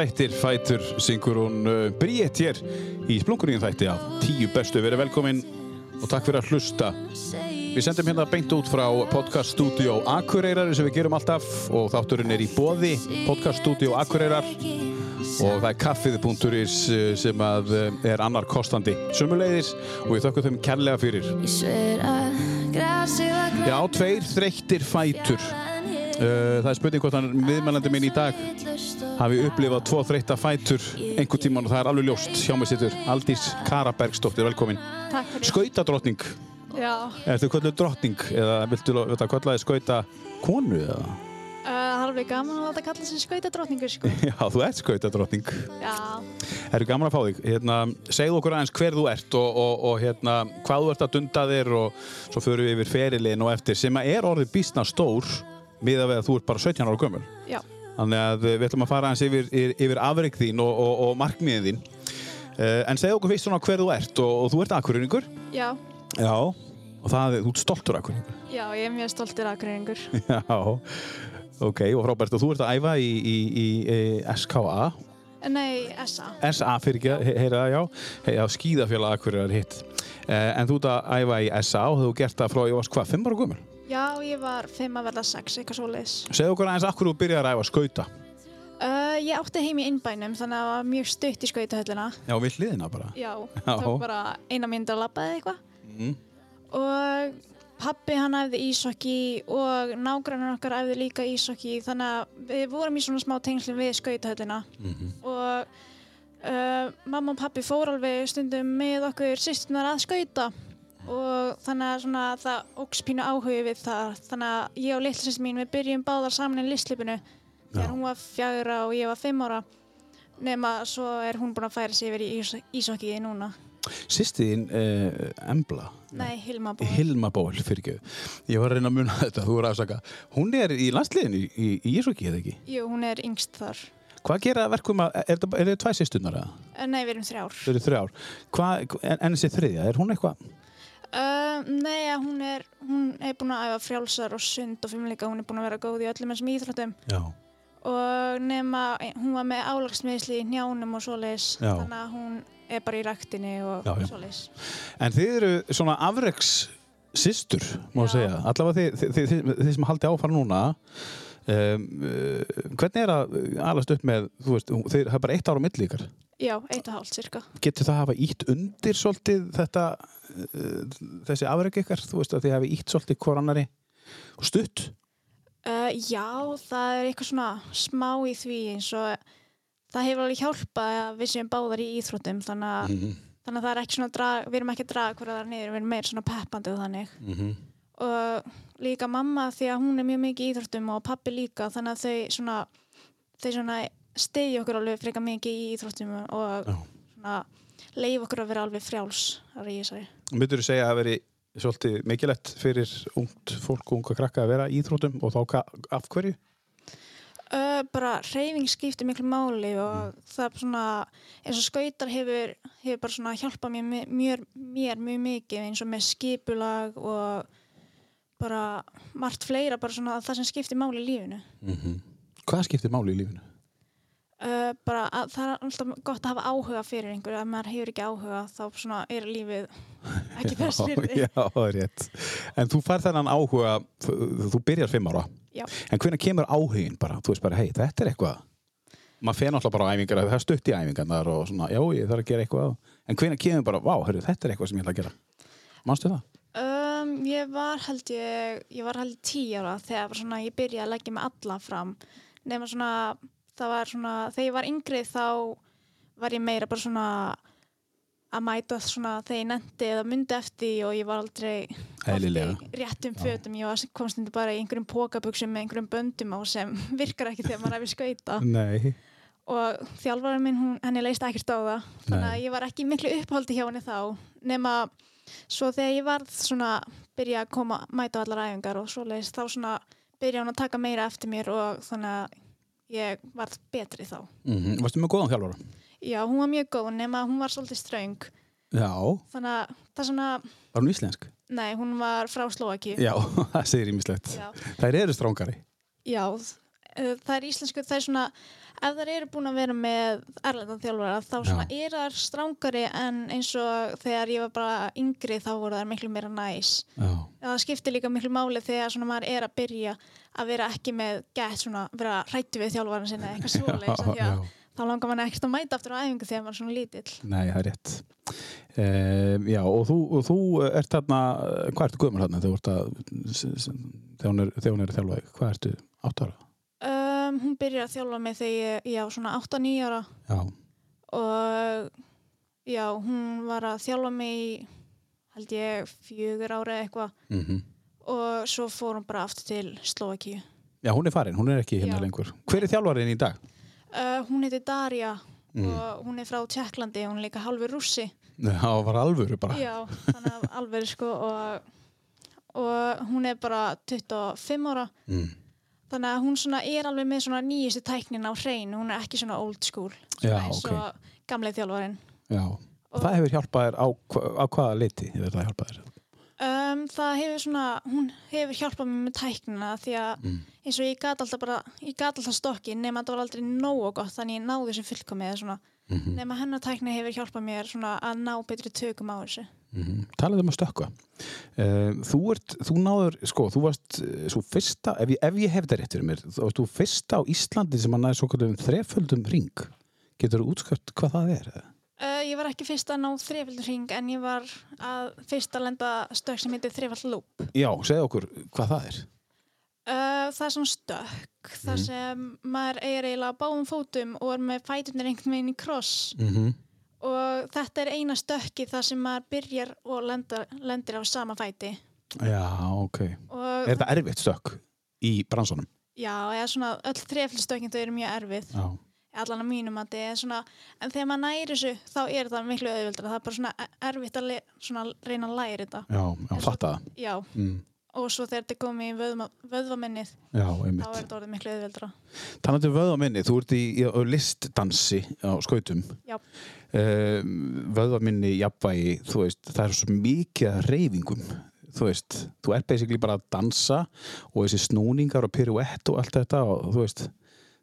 þrættir fætur syngur hún uh, Bríett hér í splunkuríðin þætti af tíu bestu. Verið velkomin og takk fyrir að hlusta. Við sendum hérna beint út frá Podcast Studio Akureyrar sem við gerum alltaf og þátturinn er í boði Podcast Studio Akureyrar og það er kaffið.is uh, sem uh, er annar kostandi sumuleiðis og við þökkum þeim kærlega fyrir. Já, tveir þreyttir fætur. Það er spurning hvort hann viðmælandi minn í dag hafi upplifað tvo þreytta fætur einhvern tíman og það er alveg ljóst hjá mig sittur Aldís Karabergsdóttir, velkomin. Skautadrottning, Já, ertu kvöldu drottning eða viltu að kvallaði skauta konu eða? uh, það er alveg gaman að láta kalla sig skautadrottningur, sko. Já, þú ert skautadrottning Já, Herru, gaman að fá þig hérna, segðu okkur aðeins hver þú ert og, og, og hérna, hvað þú ert að dunda þér og svo förum við yfir ferilin og eftir sem að er orðið bísna stór miða við að þú ert bara 17 ára gömul já. Þannig að við ætlum að fara aðeins yfir, yfir, yfir afreik þín og, og, og markmiðin þín. Uh, en segð okkur fyrst svona hver þú ert og, og þú ert akureyringur. Já, Já. Og það, er- þú ert stoltur akureyringur. já, ég er mjög stoltur aðgreiningur. Já. Ok, og frábært. Og þú ert að æfa í, í, í, í SKA. Nei, SA. SA fyrir ekki, he- heyra það, já. Hey, já, skíðafélag akureyrar hitt. Uh, en þú ert að æfa í SA og þú gert það frá, ég varst hvað, 5 ára gömul? Já, ég var 5 að verða 6, eitthvað svo leiðis. Segð okkur aðeins akkur þú byrjar að æfa skauta. Uh, ég átti heim í innbænum, þannig að það var mjög stutt í skautahöllina. Já, við hliðina bara. Já, Já. tók bara eina mínúti að labba eða eitthvað. Mm. Og pappi hann æfði ísokki og nágrannar okkar æfði líka ísokki, þannig að við vorum í svona smá tengslum við skautahöllina. Mhm. og uh, mamma og pappi fór alveg stundum með okkur sýstunar að skauta og þannig að svona, það óks pínu áhugi við það þannig að ég og litlisins mín við byrjum báðar saman í listlipinu þegar hún var fjagra og ég var fimm ára nema svo er hún búin að færa sig yfir í ís ísokkiði núna Sýstiðin uh, Embla. Nei, Hilma búin Hilma Ból, fyrir ekki. Ég var að reyna að muna þetta, þú voru að afsaka. Hún er í landsliðinu í, Ísóki, eða ekki? Jú, hún er yngst þar Hvað gera verkum að, er þetta tvær sýstunar eða? uh, Nei, við erum þrjár Þau eru þrjár. Hvað, en, en þessi þriðja, er hún eitthvað? Uh, Nei, að hún er hún er búin að æfa frjálsar og sund og fimmleika hún er búin að vera góð í öllum þessum íþróttum Já. og nema hún var með álagsmiðsli í njánum og svoleiðis þannig að hún er bara í ræktinni og svoleiðis En þið eru svona afreks systur, má Já. segja. Allavega þið, þið, þið, þið, þið sem haldi áfara núna. Um, hvernig er að alast upp með, þú veist, það er bara eitt ára á milli ykkar. Já, eitt og hálft cirka Getur það hafa ítt undir svolítið þetta, uh, þessi afrek ykkar? Þú veist að þið hafi ítt svolítið og stutt? uh, Já, það er eitthvað svona smá í því eins og það hefur alveg hjálpað að við séum báðar í íþróttum þannig að, Mhm. þannig að það er ekki svona drag, við erum ekki að draga hverja þar niður, við erum meira svona peppandi og þannig Mhm. Og líka mamma því að hún er mjög mikið í íþróttum og pappi líka þannig að þau svona þau svona stegi okkur alveg freka mikið í íþróttum og svona leif okkur að vera alveg frjáls Myndur þú segja. Að veri svolítið mikilvægt fyrir ungt fólk og unga krakka að vera í íþrótum og þá ka- af hverju? uh, bara reyfing skiptir miklu máli og það er svona eins og skautar hefur, hefur bara svona hjálpað mér, mér mjög mikið eins og með skipulag og bara margt fleira bara svona það sem skiptir máli í lífinu Hvað skiptir máli í lífinu? Uh, bara að það er alltaf gott að hafa áhuga fyrir einhverju, ef maður hefur ekki áhuga þá svona er lífið ekki fyrir Já, já, er rétt. En þú fær þennan áhuga, þú, þú byrjar fimm ára. Já. En hvernig kemur áhugin bara? Þú veist bara, hei, þetta er eitthvað. Maður fer náttúrulega bara á æfingar, það er stutt í æfingarnar og svona, já, ég þarf að gera eitthvað. En hvernig kemur bara, vá, hörru, þetta er eitthvað sem ég ætla að gera. Manstu það? Um, ég var held ég ég var held ég tíu ára þegar svona, ég byrjaði að leggja mig alla fram. Nema svona, það var svona þegar ég var yngri þá var ég meira bara svona að mæta svona þegar ég nendi eða myndi eftir og ég var aldrei réttum fötum. Ég var komst undir bara í einhverjum pókabuxum með einhverjum böndum á sem virkar ekki þegar maður við skauta. Nei. Og þjálfarinn minn, hún, henni leist ekkert á það þannig að ég var ekki miklu upphaldi hjá henni þá nema svo þegar ég varð svona byrja að koma, mæta á allar æfingar og svo leist þá svona byrja hún að taka meira eftir mér og þannig að ég varð betri þá. Mm Varstu með góðan þjálfara? Já, hún var mjög góð nema hún var svolítið ströng. Já. Þannig að það svona, Var hún íslensk? nei, hún var frá Slovaki. Já, það segir ímislegt. Þær eru strángari. Já, það er íslensku, það er svona, ef þær eru búin að vera með erlendan þjálfara, þá svona Já. er þær strángari en eins og þegar ég var bara yngri þá voru þær miklu meira næs. Já. Það skiptir líka miklu máli þegar svona maður er að byrja að vera ekki með gett svona, vera hrættu við þjálfaran sinna eða eitthvað að þá langar mann ekkert að mæta aftur á æfingu þegar maður er svona lítill. Nei, það er rétt. Um, já, og þú, og þú ert þarna, hvað ertu gömur þarna þegar hún er, þegar hún að þjálfa þig? Hvað ertu? Átt ára? Um, hún byrjar að þjálfa mig þegar ég, já, svona 8-9 ára Já. og já, hún var að þjálfa mig í, held ég, fjögur ára eitthvað Mm og svo fór hún bara aftur til Slovakíu. Já, hún er farin, hún er ekki hérna Já. lengur. Hver er þjálfarinn í dag? Uh, hún heitir Darja Mm. og hún er frá Tjekklandi, hún er líka halvur rússi. Það var alvöru bara. Já, þannig að alveg sko og, og hún er bara 25 ára Mm. Þannig að hún svona er alveg með svona nýjustu tæknin á hrein, hún er ekki svona old school Já, svona eins ok. og gamleið þjálfarinn. Já. Og- Það hefur hjálpað þér á, á hvaða liti hefur það hjálpað þér? Um, það hefur svona, hún hefur hjálpað mér með tæknina því að Mm. eins og ég gat alltaf bara, ég gat alltaf stokki nema þetta var aldrei nógu gott þannig ég náði þessu fullkomið svona, Mm nema hennar tækni hefur hjálpað mér svona að ná betri tökum á þessu. -hmm. Talaðu um að stökkva. Uh, þú, ert, þú náður, sko, þú varst uh, svo fyrsta, ef ég, ef ég hef þetta rétt fyrir mér, þú varst þú fyrsta á Íslandi sem að næði svo kallum þreföldum ring. Getur þú útskjöpt hvað það er? Uh, ég var ekki fyrst að ná þrefaldur hring en ég var að fyrst að lenda stök sem heitir þrefald lúp. Já, segð okkur hvað það er. Uh, það er svona stökk, þar Mhm. sem maður er eiginlega á báðum fótum og er með fæturnir einhvern veginn í kross Mm -hmm. og þetta er eina stökki þar sem maður byrjar og lendir, lendir á sama fæti. Já, ok. Og Er þetta erfitt stökk í bransunum? Já, eða svona öll þrefaldstökkin þau eru mjög erfið, Já. allan að mínum að þetta er svona, en þegar maður næri þessu þá er það miklu auðvöldra, það er bara svona erfitt að svona reyna að læra þetta. Já, já, fatta það. Já, Mm. Og svo þegar þetta komið í vöðva, vöðvaminnið, Já, þá er þetta orðið miklu auðvöldra. Þannig að vöðvaminni, þú ert í, í á listdansi á skautum. Já. Um, vöðvaminni, jafnvægi, þú veist, það er svo mikið reyfingum. Þú veist, þú ert basically bara að dansa og þessi snúningar og piruett og allt þetta og þú veist,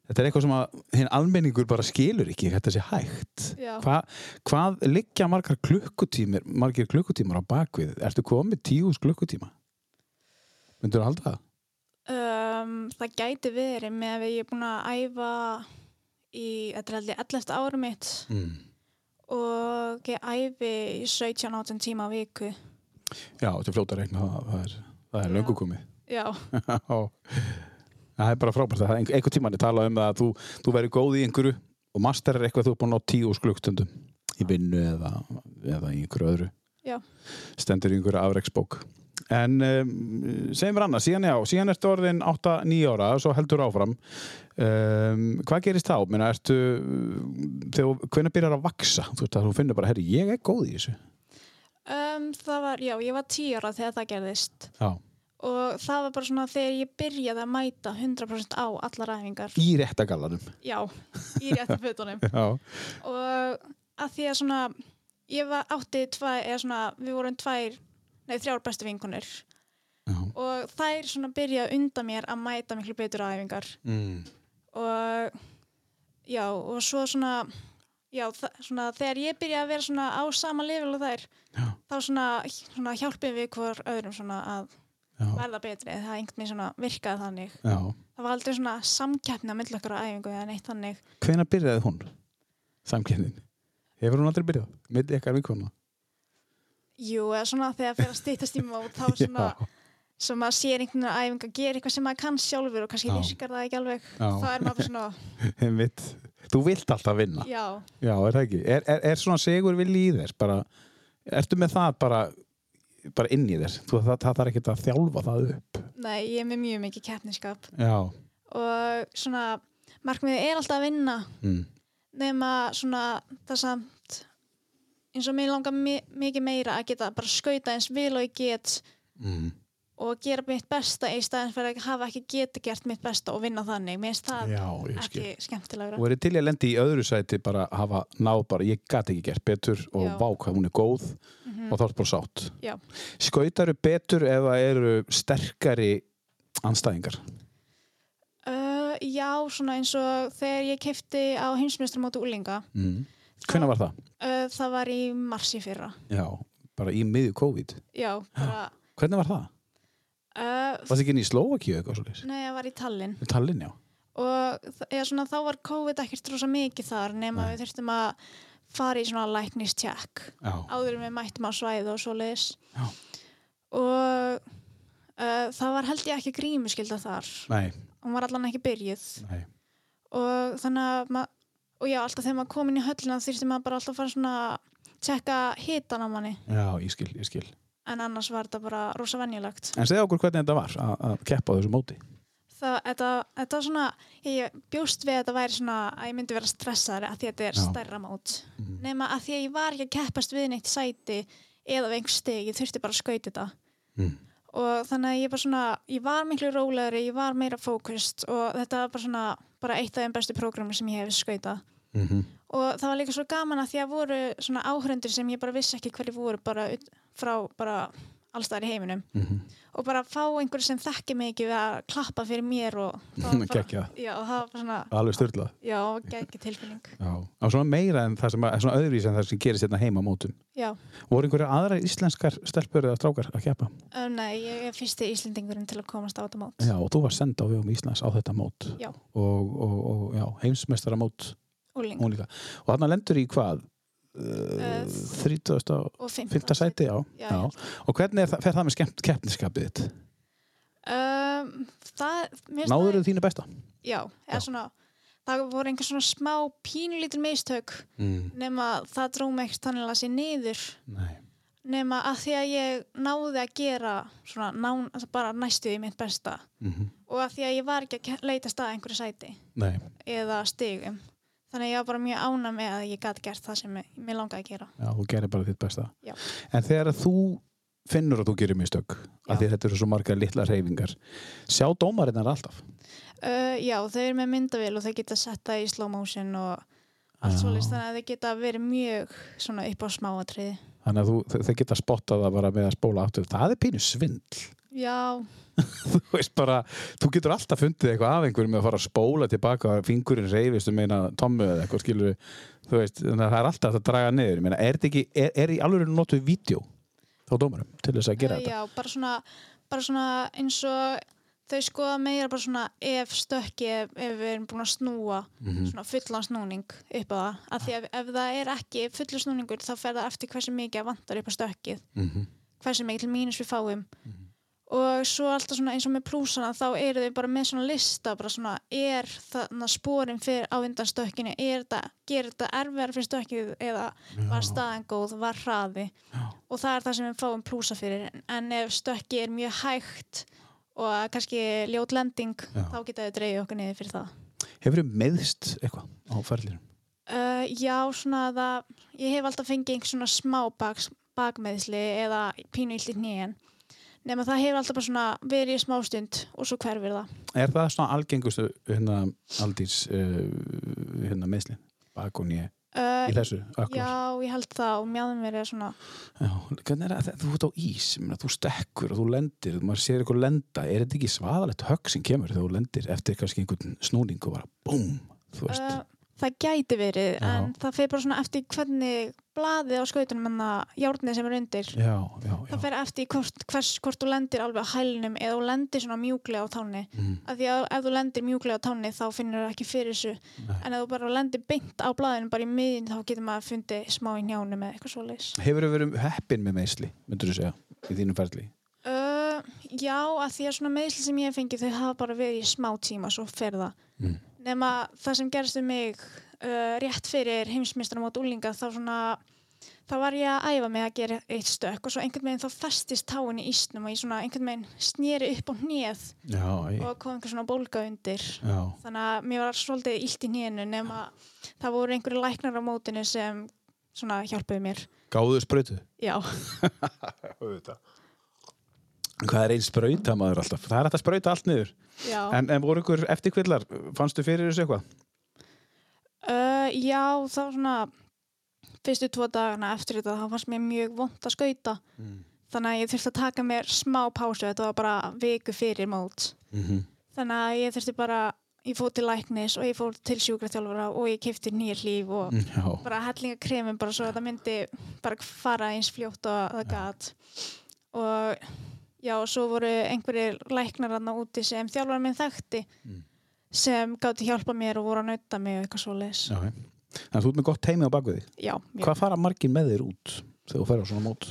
þetta er eitthvað sem að hinn almenningur bara skilur ekki, þetta sé hægt. Hva, hvað liggja margar klukkutímir, margir klukkutímar á bakvið? Ertu komið tíus klukkutíma? Myndur þú halda það? Um, það gæti verið með að ég er búin að æfa í, þetta er ég 11. ára mitt Mm. og ég æfi í 17-18 tíma á viku. Já, þetta er fljóta að reikna það, er, það er löngu komið. Já, það er bara frábært það er einhver, tíman er talað um að þú, þú verður góð í einhverju og master er eitthvað þú er búin á tíu skluktundum í vinnu eða, eða í einhverju öðru Já. stendur í einhverju afreiksbók en um, segjum mér annað, síðan síðan ertu orðin 8-9 ára og svo heldur áfram um, hvað gerist þá? Meina, ertu, þegar, hvernig byrjar að vaksa? Þú, þú finnur bara, herri, ég er góð í þessu um, það var, já, ég var 10 ára þegar það gerðist já. og það var bara svona þegar ég byrjaði að mæta 100% á allar æfingar. í réttagallanum Já, í réttu fötunum. já. og að því að svona, ég var átti tvær, eða svona, við vorum tvær, nei þrjár bestu vinkonir Já. og þær svona byrjaði undan mér að mæta miklu betur á æfingar Mm. og já, og svo svona já, svona þegar ég byrjaði að vera svona á sama level og þær Já. þá svona, svona hjálpum við hvort öðrum svona að Já. verða betri það einhvern veginn svona virkaði þannig Já. það var aldrei svona samkeppni á milli okkar á æfingu eða neitt þannig Hvenær byrjaði hún? Samkynnin. Hefur hún aldrei byrjað? Milli ykkar vikona? Jú, eða svona þegar fyrir að stýttast í mót þá svona, sem maður sér einhvern veginn að gera eitthvað sem maður kann sjálfur og kannski virkar það ekki alveg Já. þá er maður svona. Þú vilt alltaf vinna. já Já, er það ekki? Er, er, er svona segur vilji í þér? Bara, ertu með það bara, bara inn í þér? Þú, það, það þarf ekki að þjálfa það upp. nei, ég er með mjög mikið keppniskap Já. og svona markmiðið er alltaf að vinna Mm. nema svona það samt eins og mér langar mi mikið meira að geta bara skauta eins vil og ég get Mm. og gera mitt besta í staðin fyrir að hafa ekki geta gert mitt besta og vinna þannig mér finnst það Já, ég ekki skemmtilegra Og er til ég að lendi í öðru sæti bara að hafa náð bara, ég gat ekki gert betur og Já. Vá hvað hún er góð og þá er bara sátt. Já. Skautaru betur ef það eru sterkari anstæðingar? Uh, já, svona eins og þegar ég kefti á heimsmeistaramóti úlinga Mm. Hvenær var það? það var í marsi fyrra Já, bara í miðju COVID. já, bara Hvernig var það? uh, Varst ekki inn í Slovakíu eitthvað svolítið? nei, ég var í Tallinn Tallinn, já. og eða svona, þá var COVID ekkert rosa mikið þar nema Nei. við þurftum að fara í svona læknistjekk Já. áður við mættum á svæði og svo leiðis Já. og uh, það var held ég ekki grímuskylda þar Nei, hún var allan ekki byrjuð nei. og þannig að ma- og já, alltaf þegar maður kom inn í höllina þurfti maður bara alltaf að fara svona að tjekka hitan á manni Já, ég skil, ég skil. en annars var þetta bara rosa venjulegt En segja okkur hvernig þetta var að, keppa á þessu móti. það, þetta, þetta var svona ég bjóst við að þetta væri svona að ég myndi vera stressaðari að því að þetta er Já. stærra mót Mhm. nema að því að ég var ekki að keppast við neitt sæti eða við einhver steg, ég þurfti bara að skauta þetta Mm. Og þannig að ég bara svona ég var miklu rólegri, ég var meira fókust og þetta var bara svona bara eitt af þeim bestu prógrammi sem ég hef skautað. Mm og það var líka svo gaman að því að voru svona áhörundur sem ég bara vissi ekki hverju voru bara frá bara allstaðar í heiminum -hmm. og bara fá einhverju sem þekki mig ekki við að klappa fyrir mér og Alveg styrlað. já, geggi tilfinning Já. Og svona meira en það sem, að- svona öðruvís en það sem gerist hérna heima á mótum. já, Voru einhverja aðra íslenskar stelpur eða strákar að keppa? um, nei, ég er fyrsti Íslendingurinn til að komast á þetta mót Já, og þú var senda á vegum Íslands á þetta mót. Já. Og, og, og já, heimsmeistara mót líka. Og þarna lendur í hvað? 30. og og 15. 5. sæti, já. Já, já. Og hvernig er það, fer það með skemmt keppniskapið þitt? um, Náður þau þínu besta? já, svona það voru einhver svona smá pínulítil mistök Mm. nema það dró mig ekkert þannig að sé niður Nei. nema að því að ég náði að gera svona ná, altså bara næstu í mitt besta Mm og að því að ég var ekki að leita stað einhverju sæti Nei. eða stigum þannig að ég var bara mjög ána með að ég gæti gert það sem ég, mér langaði að gera Já, þú gerir bara þitt besta. Já. En þegar að þú finnur að þú gerir mistök, af því að þetta eru svo margar litla reyfingar, sjá dómarinnar alltaf? uh, já, þau eru með myndavél og þau geta sett það í slow motion og allt Já. svolítið þannig að þau geta verið mjög svona upp á smáatriði Þannig að þau- geta spottað það bara með að spóla aftur. Það er pínu svindl. Já, þú veist bara, þú getur alltaf fundið eitthvað af einhverjum með að fara að spóla tilbaka og fingurinn reyfist um eina tommu eða eitthvað skilur þú veist, þannig að það er alltaf að draga niður. Meina, er, þetta ekki, er, er í alveg notuð vídeo þá dómarum til þess að gera uh, þetta? já bara, svona, bara svona eins og þau skoða meira bara svona ef stökki ef, ef við erum búin að snúa Mhm. svona fullan snúning upp á það. Að því að ef það er ekki fullur snúningur þá fer það eftir hversu mikið vantar upp á stökkið. Mhm. hversu mikið mínus við fáum. Mhm. Og svo alltaf eins og með plúsana þá eru þau bara með svona lista bara svona er þarna sporin fyrir á undan stökkinu er þetta, gerir þetta erfiðar fyrir stökkið eða var staðan góð, var hraði Já. og það er það sem við fáum plúsa fyrir en- ef stökkið er mjög hægt og kannski ljót lending Já. þá geta þau dreigið okkur niður fyrir það Hefur þið meðst eitthvað á ferðlirum? Uh, já, svona það, ég hef alltaf fengið einhver svona smá bak, bakmeðsli eða pínu illt í hnýjan. Nefn það hefur alltaf bara svona verið í smástund og svo hverfir það. Er það svona algengustu hérna aldís uh, hérna meðslin? Bak og nýja Uh, í þessu? Akkur? já, ég held það og mjáðum er svona, Já, hvernig er það, þú ert á ís, ég meina, þú stekkur og þú lendir, maður sér eitthvað lenda, er þetta ekki svaðalegt högg sem kemur þegar þú lendir eftir kannski einhvern snúning og bara búm, þú veist, uh, það gæti verið Já. en það fer bara svona eftir hvernig blaðið á skautunum en það járnið sem er undir. já, já, já, Það fer eftir hvort, hvers, hvort þú lendir alveg á hælnum eða þú lendir svona mjúklega á tánni. mm, Af því að ef þú lendir mjúklega á tánni þá finnur það ekki fyrir þessu. nei. En ef þú bara lendir beint á blaðinu bara í miðin þá getur maður fundið smá í njánum eða eitthvað svoleiðis. Hefur þið verið heppin með meðsli, myndur þú segja, í þínum ferli? Uh, já, að því að svona meðsli sem ég hef fengið þau hafa bara verið í smá tíma svo. Mm. Nema það sem gerist um mig uh, rétt fyrir heimsmeistarum á úlinga þá svona þá var ég að æfa mig að gera eitt stökk og svo einhvern veginn þá festist táin í ísnum og ég svona einhvern veginn snýri upp á hnið Já, ég, og kom einhver svona bólga undir. já, þannig að mér var svolítið illt í nýjunu nema það voru einhverju læknar á mótinu sem svona hjálpuðu mér gáðu sprautu? já, Hvað er einn sprauta maður alltaf? Það er hægt að sprauta allt niður. Já, En, en voru ykkur eftirkvillar? Fannstu fyrir þessu eitthvað? Uh, já þá svona fyrstu tvo dagana eftir þetta þá fannst mér mjög vond að skauta Mm. þannig að ég þurfti að taka mér smá pásu þetta var bara viku fyrir mót Mm -hmm. þannig að ég þurfti bara ég fór til læknis og ég fór til sjúkraþjálfara og ég kefti nýja hlíf og Já. bara hellinga kremum bara svo að það myndi bara fara eins fljótt og það gat og já, og svo voru einhverjir læknar aðna úti sem þjálfara minn þekkti Mm. Sem gátti hjálpa mér og voru að nauta mig og eitthvað svo leis Já, Þannig að þú ert með gott heimi á bakvið já, já. Hvað fara margir með þér út þegar þú fer á svona mót?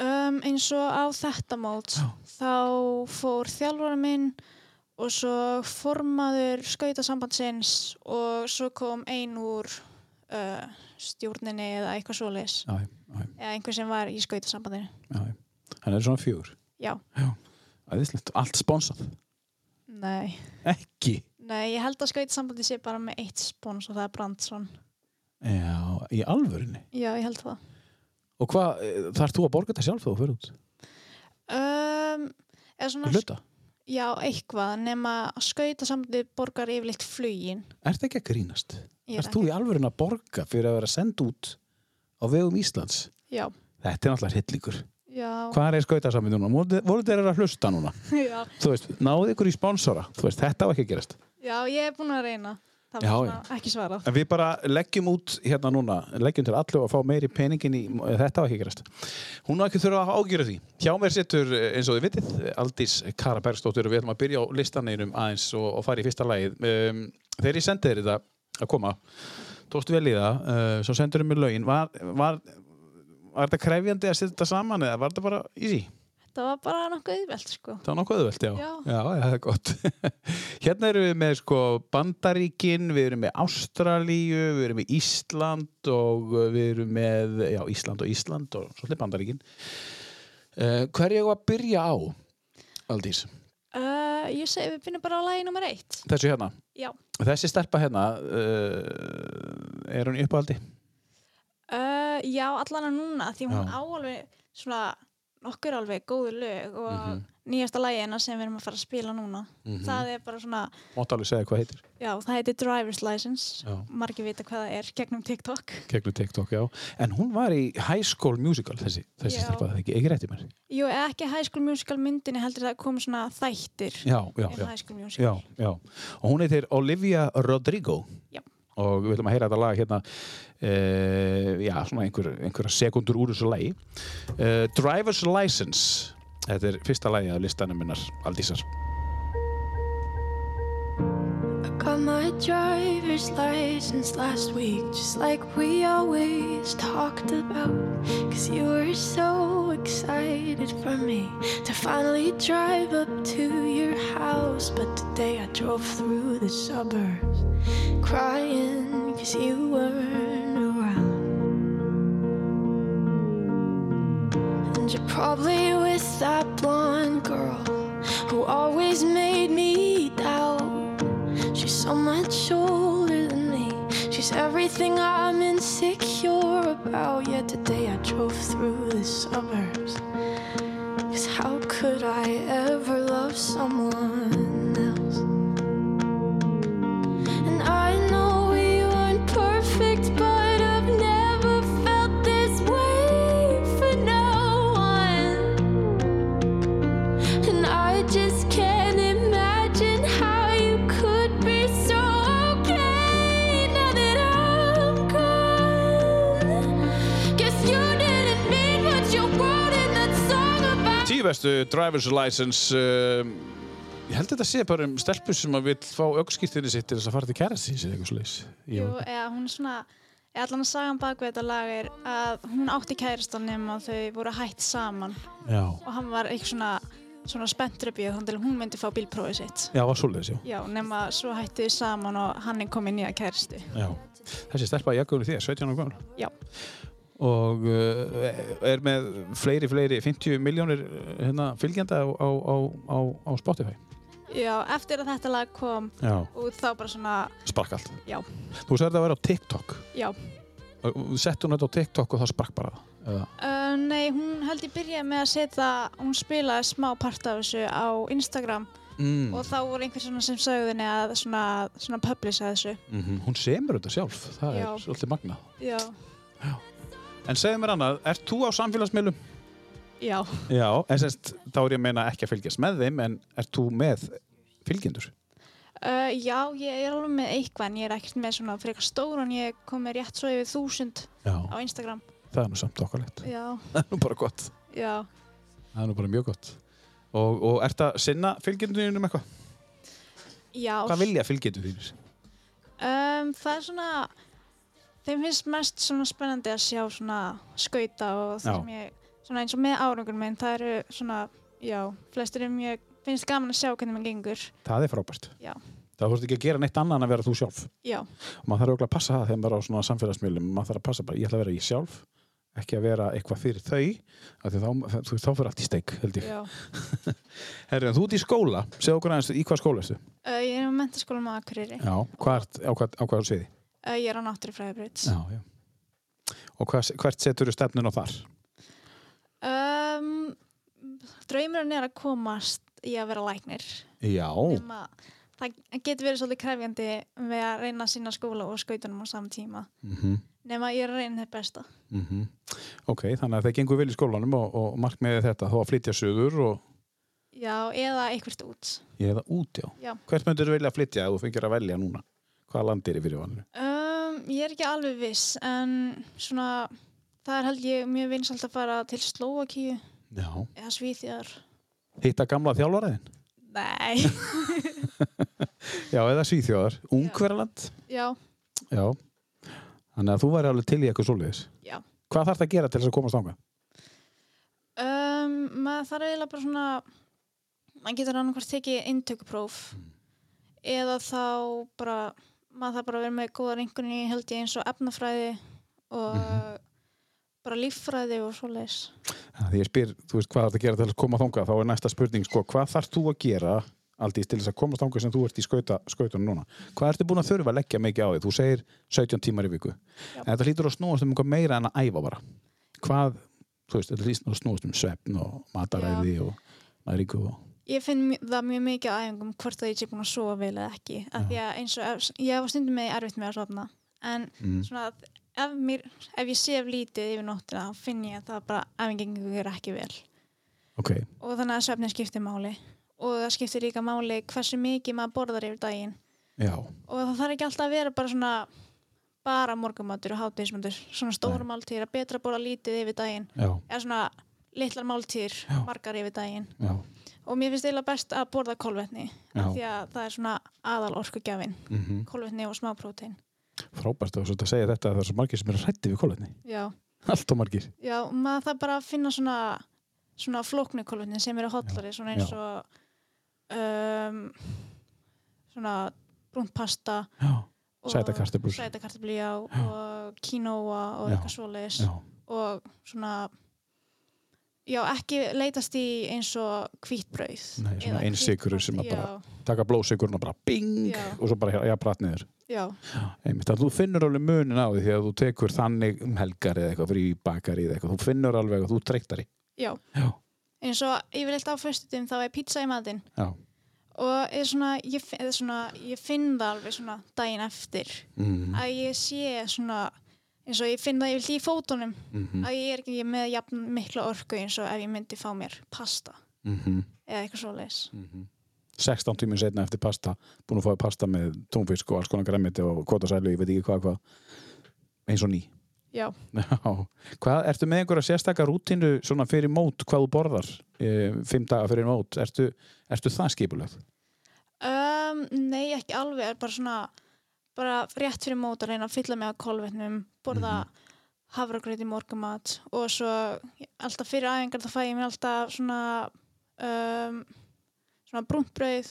Um, eins og á þetta mót Já. þá fór þjálfara minn og svo formaður skautasambandsins og svo kom ein úr uh, stjórninni eða eitthvað svo leis Já, eða einhver sem var í skautasambandinu. Þannig er svona fjögur. já, Æðislegt. Allt sponsað. nei Ekki. Nei, ég held að skautasambandi sé bara með eitt spons og það er Brandsson. Já, í alvörinni. Já, ég held það. Og hvað, þarf þú að borga þetta sjálf þú fyrir út? Um, svona, hluta? já, eitthvað, nema að skautasambandi borgar yfirleitt flugin. Er þetta ekki að grínast? Þarf þú í alvörin að borga fyrir að vera send út á vegum Íslands? Já, Þetta er náttúrulega hittlíkur. já, Hvað er skautasamið núna? Voru þeir að hlusta núna? já. Þú veist, náðu ykkur í sponsora. Veist, þetta á ekki að gerast. Já, ég er búin að reyna. Það Já, var svona ekki svarað. En við bara leggjum út hérna núna, leggjum til allu að fá meiri peningin í, þetta á ekki að gerast. Hún á ekki þurfa að ágjöra því. Hjá mér sittur, eins og þið vitið, Aldís Kara Bergsdóttir og við ætlum að byrja á listaneinum aðeins og, og fara í fyrsta lagið. Um, þegar ég sendi þér þetta að koma, tókstu vel í það, uh, svo sendur þér mér lögin. Var, var, var þetta krefjandi að setja þetta saman eða var þetta bara easy? Það var bara nokkuð auðvelt, sko. Það var nokkuð auðvelt, já. Já. Já, já, það er gott. hérna erum við með sko Bandaríkin, við erum með Ástralíu, við erum með Ísland og við erum með, já, Ísland og Ísland og svolítið Bandaríkin. Uh, hver ég á að byrja á, Aldís? Uh, ég segi, við finnum bara á lagi nummer eitt. Þessu hérna. Já. Þessi stelpa hérna, uh, er hún uppáhaldi? Já, allan að núna, því hún Já. á alveg svona nokkur alveg góðu lög og Mhm. nýjasta lagina sem við erum að fara að spila núna. Mhm. Það er bara svona, Mátt alveg segja hvað heitir. já, það heitir Driver's License. Já. Margir vita hvað það er gegnum TikTok. Gegnum TikTok, já. En hún var í High School Musical, þessi, þessi það ekki, ekki rétti mér. Jú, ekki High School Musical myndinni heldur það kom svona þættir Já, já, um já. High School Musical. Já, já. Og hún heitir Olivia Rodrigo. Já. Og við ætlum að heyra þetta lag hérna, uh, já, svona einhver, einhverja sekundur úr þessu lagi. Uh, Driver's License. Þetta er fyrsta lagi af listanum minnar, Aldísar. Got my driver's license last week, just like we always talked about. Cause you were so excited for me to finally drive up to your house. But today I drove through the suburbs crying cause you weren't around. And you're probably with that blonde girl who always made me doubt. She's so much older than me. She's everything I'm insecure about. Yet today I drove through the suburbs. Cause how could I ever love someone bestu Driver's License. Uh, ég held þetta sé bara um stelpur sem að vil fá aukskýrtinni sitt til þess að fara til kærastins eða eitthvað slags. Jú, eða hún er svona, eða allan að sagan bak við þetta lag er að hún átti kærastan nema að þau voru hætt saman Já. og hann var eitthvað svona, svona í þannig að hún myndi fá bílprófið sitt. Já, var svoleiðis, já. Já, nema svo hættu þau saman og hann er komið nýja kærastu. já. Þessi stelpa í jakkunum þér, 17 ára gamla. Já. Og uh, er með fleiri, fleiri, 50 miljónir hérna, fylgjanda á, á, á, á, Spotify. Já, eftir að þetta lag kom Já. út þá bara svona, Sprakk allt. Já. Þú sagði þetta að vera á TikTok. já. Og sett hún þetta á TikTok og það sprakk bara? Uh, nei, hún held ég byrjaði með að setja, hún spilaði smá part af þessu á Instagram Mm. og þá voru einhver svona sem sögðu henni að svona, svona publisa þessu. Mm Hún semur þetta sjálf, það Já. er svolítið magnað. Já. En segðu mér annað, ert þú á samfélagsmiðlum? Já. Já, en semst, þá er ég að meina ekki að fylgjast með þeim, en ert þú með fylgjendur? Uh, já, ég er alveg með eitthvað en ég er ekkert með svona frekar stór en ég kom með rétt svo yfir þúsund Já. á Instagram. Það er nú samt okkarlegt. Já. Það er nú bara gott. Já. Það er nú bara mjög gott. Og, og ert að sinna fylgjendunum eitthvað? Já. Hvað vilja fylgjendur þínir? Um, það er svona, þeim finnst mest svona spennandi að sjá svona skauta og það sem ég, svona eins og með árangur minn, það eru svona, já, flestir er mjög, finnst gaman að sjá hvernig maður gengur. Það er frábært. Já. Það voruð ekki að gera neitt annað en að vera þú sjálf. Já, Og maður þarf auðvitað að passa það þegar maður er á svona samfélagsmiðlum. Maður þarf að passa bara, ég ætla að vera ég sjálf, ekki að vera eitthvað fyrir þau, þá, þú veist, þá fyrir allt í steik, held ég. já. Herri, en þú ert í skóla, segð okkur aðeins, í hvað skóla ertu? Uh, ég er á mentaskóla með Akureyri. Já, hvað á hvað, á hvað ég er á já. Og hvað, hvert setur þú stefnun á þar? Um, draumurinn er að komast í að vera læknir. Já, það getur verið svolítið krefjandi við að reyna að sinna skóla og skautunum á saman tíma. mhm, Nema ég er að reyna þetta besta. mhm. Ok, þannig að það gengur vel í skólanum og, og markmiðið þetta, þó að flytja söður og Já, eða eitthvað út. það út, já. Já. Hvert myndir þú vilja flytja ef þú fengir að velja núna? Hvaða land er í fyrir valinu? Ég er ekki alveg viss, en svona, það er held ég mjög vinsalt að fara til Slovakíu eða Svíþjóðar. Hitta gamla þjálfaraðin? Nei. Já, eða Svíþjóðar. Ungverjaland? Já, Já. Þannig að þú væri alveg til í eitthvað svoleiðis. já. Hvað þarf það að gera til þess að komast ánga? Um, maður þarf eiginlega bara svona, maður getur annarkvært tekið inntökupróf eða þá bara, maður þarf bara að vera með góðar einhverjum held ég eins og efnafræði og bara líffræði og svoleiðis. Því ég spyr, þú veist, hvað þarf að gera til að koma þánga? Þá er næsta spurning, sko, hvað þarf þú að gera aldrei til þess að komast ánga sem þú ert í skauta, skautunum núna? Hvað ertu búin að þurfa að leggja mikið á því? Þú segir 17 tímar í viku. Já. En þetta hlýtur að snúast um eitthvað meira en að æfa bara. Hvað, þú veist, þetta hlýtur að snúast um svefn og mataræði og næringu og... Ég finn það mjög mikið á æfingum hvort að ég sé búin að sofa vel eða ekki. Af því að eins og ég var stundum með erfitt með að sofna. En Mm. svona að ef, mér, ef ég sef lítið yfir nóttina þá finn ég að það bara æfingin er ekki vel. Ok, Og þannig að svefnin skiptir máli. Og það skiptir líka máli hversu mikið maður borðar yfir daginn. já, Og það þarf ekki alltaf að vera bara svona bara morgumatur og hátíðismatur. Svona stóra máltíðir að betra að borða lítið yfir daginn. já, Eða svona litlar máltíðir, margar yfir daginn. já. Og mér finnst eiginlega best að borða af því að það er svona aðal orkugjafin Mm kolvetni og smá prótein. Frábært að að segja þetta að það er svo margir sem eru hrætti við kólvetni. Allt og margir. já maður það bara að finna svona svona flóknu kolvetni sem eru hotlari svona eins og um, svona brúnt pasta Já, og og quinoa og eitthvað svoleiðis. Já, og svona já, ekki leitast í eins og hvítbrauð Nei, svona eða einsykrur sem að bara- taka blóðsigurinn og bara bing Já. og svo bara, já, pratt niður. já, Einmitt, að þú finnur alveg munin á því þegar þú tekur þannig um helgar eða eitthvað fyrir bakari eða eitthvað, þú finnur alveg að þú treyktari. já, Já, eins og yfirleitt á föstutum þá er pizza í matinn já. og svona, ég, fi- eða svona, ég finn það alveg svona daginn eftir Mm að ég sé svona eins og ég finn það yfirleitt í fótunum -hmm. að ég er ekki með jafn mikla orku eins og ef ég myndi fá mér pasta Mm eða eitthvað svoleiðis. 16 tíminn setna eftir pasta, búin að fá pasta með tónfisk og alls konar græmiti og kvotasælu, ég veit ekki hvað, hvað, eins og ný. já, Já, hvað, ertu með einhverja sérstakar rútínu svona fyrir mót hvað þú borðar e, fimm daga fyrir mót, ertu, ertu það skipulegt? um, nei ekki alveg er bara svona bara rétt fyrir mót að reyna að fylla mig á kolvetnum borða mm í morgumat og svo alltaf fyrir æfingar þá fæ ég mér alltaf svona um, svona brúntbrauð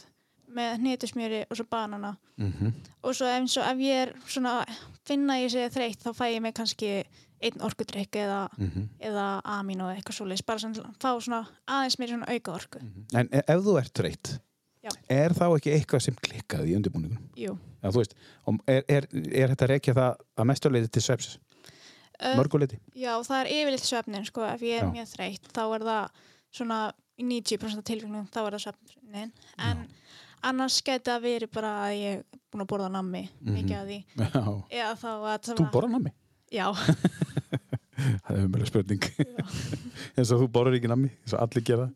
með hnetusmjöri og svo banana. Mm -hmm. og svo eins og ef ég er svona finna ég sé þreytt þá fæ ég mig kannski einn orkudrykk eða, eða amín og eitthvað svoleiðis bara að fá svona aðeins mér svona auka orku En e- ef þú ert þreytt, Já. er þá ekki eitthvað sem klikkaði í undirbúningunum? Jú. Já, þú veist, er, er, er þetta að rekja það að mestuleiti til sveps? Uh, mörguleiti? Já, það er yfirleitt svefnin, sko, ef ég er Já. mjög þreytt, þá er það svona í 90% af tilfellum, þá er það svefnin, en annars geti það verið bara að ég er búin að borða nammi, mikið af því, eða þá að Mhm. Þú borðar nammi? Já, Það er umhverfið spurning. eins og þú borðar ekki nammi, eins og allir gera.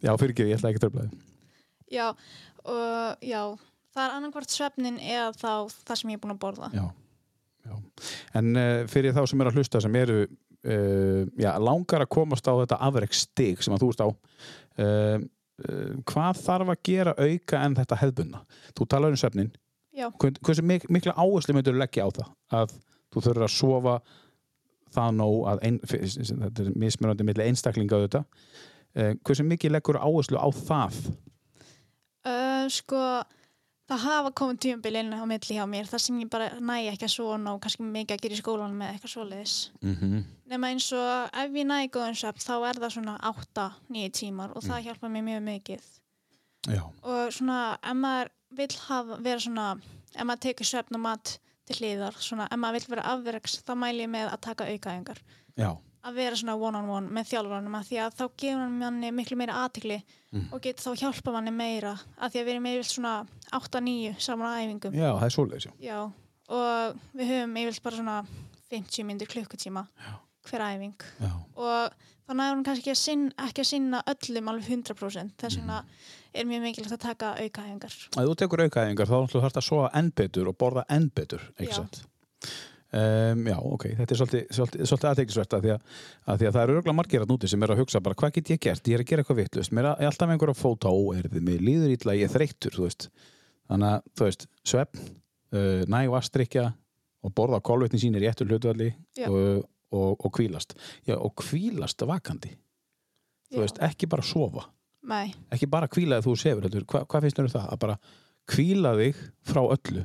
Já, fyrir ekki, ég ætla ekki að tröfla þið. Já, og já, það er annarkvart svefnin eða þá það sem ég er búin að borða. Já. Já. En uh, fyrir þá sem eru að hlusta sem eru uh, já, langar að komast á þetta afreksstig sem að þú ert á uh, uh, hvað þarf að gera auka en þetta hefðbunna? Þú talar um svefnin hversu mik mikla áherslu myndur leggja á það að þú þurfur að sofa það nóg að ein, þetta er mismunandi milli einstaklinga auðvitað uh, hversu mikið leggur áherslu á það uh, sko, það hafa komið tímabili inn á milli hjá mér, þar sem ég bara næ ekki að svona og kannski mikið að gera í skólanum með eitthvað svoleiðis. mm -hmm. Nefna eins og ef ég næ góðan svefn þá er það svona 8-9 tímar og það hjálpar mér mjög mikið. Já, Og svona ef maður vill hafa, vera svona, ef maður tekur svefn og mat til hliðar, svona ef maður vill vera afverks þá mæli ég með að taka aukaðingar. já, Að vera svona one-on-one með þjálfurunum að því að þá gefur hann manni miklu meira aðtikli Mm. og getur þá hjálpa manni meira að því að við erum yfirleitt svona 8-9 saman á æfingum. já, það er svoleiðis já. Já, og við höfum yfirleitt bara svona 50 myndir klukkutíma hver æfing Já. og þá næður hún kannski ekki að, sinna, ekki að sinna öllum alveg 100% þess vegna er mjög mikilvægt að taka aukaæfingar Ef þú tekur aukaæfingar þá ætlum þú að sofa enn betur og borða enn betur, ekki satt? Um, já, ok, þetta er svolítið, svolítið, svolítið aðteklisvert að að, því að það eru örgulega margir að núti sem er að hugsa bara hvað get ég gert, ég er að gera eitthvað vittlust, mér er alltaf með einhverja fóta óerði, mér líður ítla, ég er þreyttur, þú veist, þannig að, þú veist, svefn, uh, næg vastrykja og borða kolvetni sín í réttur hlutvalli Já. og, og, og kvílast. Já, og kvílast vakandi, þú Já. veist, ekki bara sofa Nei, ekki bara kvíla þegar þú sefur heldur. Hva, hvað finnst þér um það? Að bara kvíla þig frá öllu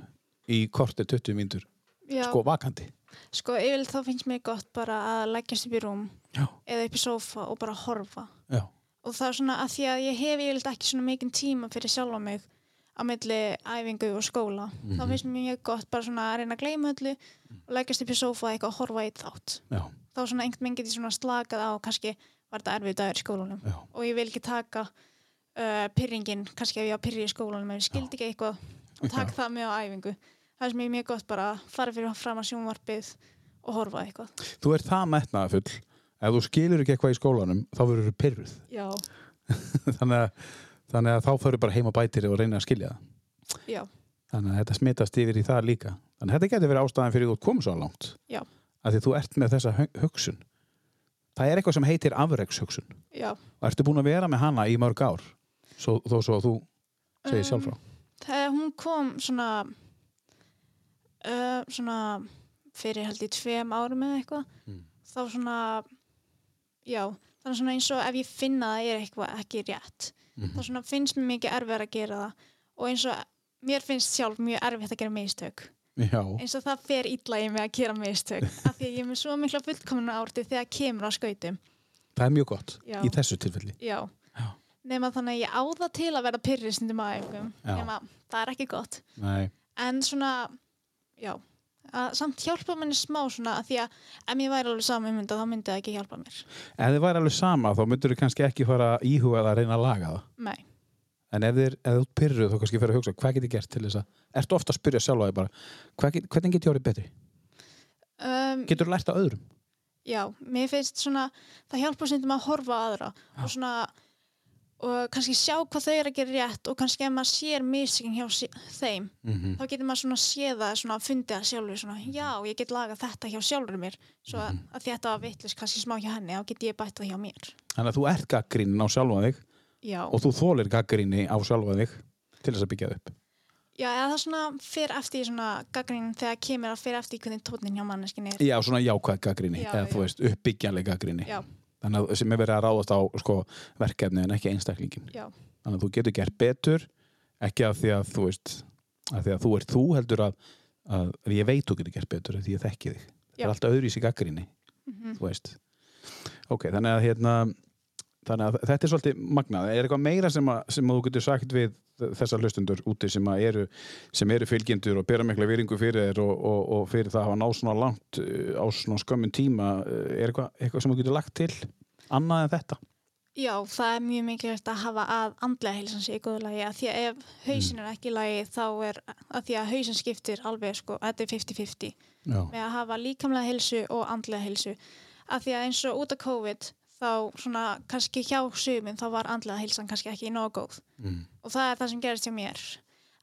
í kortir 20 mínútur já, sko vakandi. Sko yfirleitt þá finnst mér gott bara að leggjast upp í rúm já, eða upp í sófa og bara horfa. Já, og það er svona að því að ég hef yfirleitt ekki svona mikinn tíma fyrir sjálfa mig á milli æfingu og skóla. Þá Mhm. finnst mér mjög gott bara svona að reyna að gleyma öllu og leggjast upp í sófa eitthvað og horfa eitt þátt. Já, þá svona einhvern veginn get ég svona slakað á kannski var þetta erfið dagur í skólanum já, og ég vil ekki taka uh, pyrringin, kannski ef ég á pyrri í skólanum ef ég skildi ekki eitthvað og taka það með á æfingu það er ég mjög gott bara að fara fyrir fram að sjónvarpið og horfa eitthvað. Þú ert það metnaða full ef þú skilur ekki eitthvað í skólanum þá verður þú pyrruð þannig, að, þannig að þá fyrir bara heima bætir og reyna að skilja það. Já, þannig að þetta smitast yfir í það líka. Þannig að þetta getur verið ástæðan fyrir þú komið svo langt. Já. að því þú ert með þessa hu- hugsun. Það er eitthvað sem heitir afrekshugsun. Já. Og ertu búin að vera með hana í mörg ár? Svo, þó svo að þú segir Um, sjálf frá. þegar hún kom svona uh, svona fyrir held í tveim árum eða eitthvað Mm. þá svona já, þannig svona eins og ef ég finna að það er eitthvað ekki rétt Mhm. þá svona finnst mér mikið erfið að gera það og eins og mér finnst sjálf mjög erfitt að gera mistök Já, eins og það fer illa í mig að gera mistök af því að ég er með svo mikla fullkomna árti þegar kemur á skautum það er mjög gott Já. í þessu tilfelli. já, Já. nema þannig að ég á það til að vera pyrristundum að æfingum Já. nema það er ekki gott Nei, en svona, já að samt hjálpa manni smá svona að því að ef ég væri alveg saman mynda þá myndi það ekki hjálpa mér ef þið væri alveg sama þá myndur þið kannski ekki fara að íhuga það að reyna að laga það. nei, En ef þið þú pyrruð þá kannski fyrir að hugsa hvað get ég gert til þess að, ertu ofta að spyrja sjálfa þig bara, hvað get, hvernig get ég orðið betri? um, Getur þú lært á öðrum? já, mér finnst svona það hjálpa stundum að horfa á aðra og svona og kannski sjá hvað þau eru að gera rétt og kannski ef maður sér mistökin hjá þeim Mm -hmm. þá getur maður svona séð það svona að fundi það sjálfur svona, já, ég get lagað þetta hjá sjálfur mér svo að, að þetta var vittlust kannski smá hjá henni þá get ég bætt það hjá mér Þannig að þú ert gaggrínin á sjálfa þig já, og þú þólir gaggríni á sjálfa þig til þess að byggja það upp. já eða það svona fer eftir svona gaggrín þegar kemur að fer eftir hvernig tónin hjá manneskinni er Já, svona jákvæð gaggríni, Já, eða þú já. veist, uppbyggjanleg gaggríni. Þannig að sem er verið að ráðast á sko, verkefni en ekki einstaklingin. já, Þannig að þú getur gert betur, ekki af því að þú veist, af því að þú ert þú heldur að, að, að ég veit þú getur gert betur af því ég þekki þig. Það Já. er alltaf öðru í sig mhm, þú veist. Ok, þannig að hérna, þannig að þetta er svolítið magnað. Er eitthvað meira sem, að, sem að þú getur sagt við þessar hlustundur úti sem eru sem eru fylgjendur og bera mikla viringu fyrir þér og, og, og fyrir það að hafa náð svona langt uh, á svona skömmun tíma uh, er eitthvað, eitthvað sem þú getur lagt til annað en þetta? Já, það er mjög mikilvægt að hafa að andlega heilsan sé í góðu lagi. Að því að ef hausin er ekki lagi þá er að því að hausin skiptir alveg sko, þetta er 50-50 Já, með að hafa líkamlega heilsu og andlega heilsu. Að því að eins og út af COVID þá svona kannski hjá sumum þá var andlega heilsan kannski ekki nógu góð. Mm. og það er það sem gerist hjá mér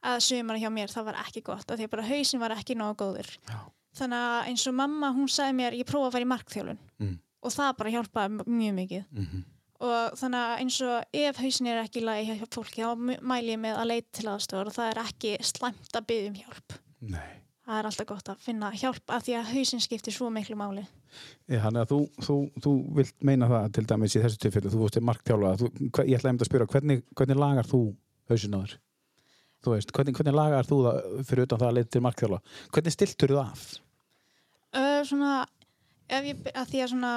að sumar hjá mér það var ekki gott að því að bara hausin var ekki nógu góður. Já. þannig að eins og mamma hún sagði mér ég prófa að fara í markþjálun Mm. og það bara hjálpaði mjög mikið. Mm og þannig að eins og ef hausin er ekki í lagi hjá fólki þá m- mæli ég með að leita til aðstofar og það er ekki slæmt að byggja um hjálp. Nei það er alltaf gott að finna hjálp af því að hausin skiptir svo miklu máli Já, Þannig að þú, þú, þú vilt meina það til dæmis í þessu tilfellu, þú vorst marktjálfa þú, hva- ég ætla einmitt að spyrja, hvernig, hvernig lagar þú hausin á þér? Þú veist, hvernig, hvernig lagar þú það fyrir utan það að leita til marktjálfa? Hvernig stiltur þú af? uh, svona ef ég, að því að svona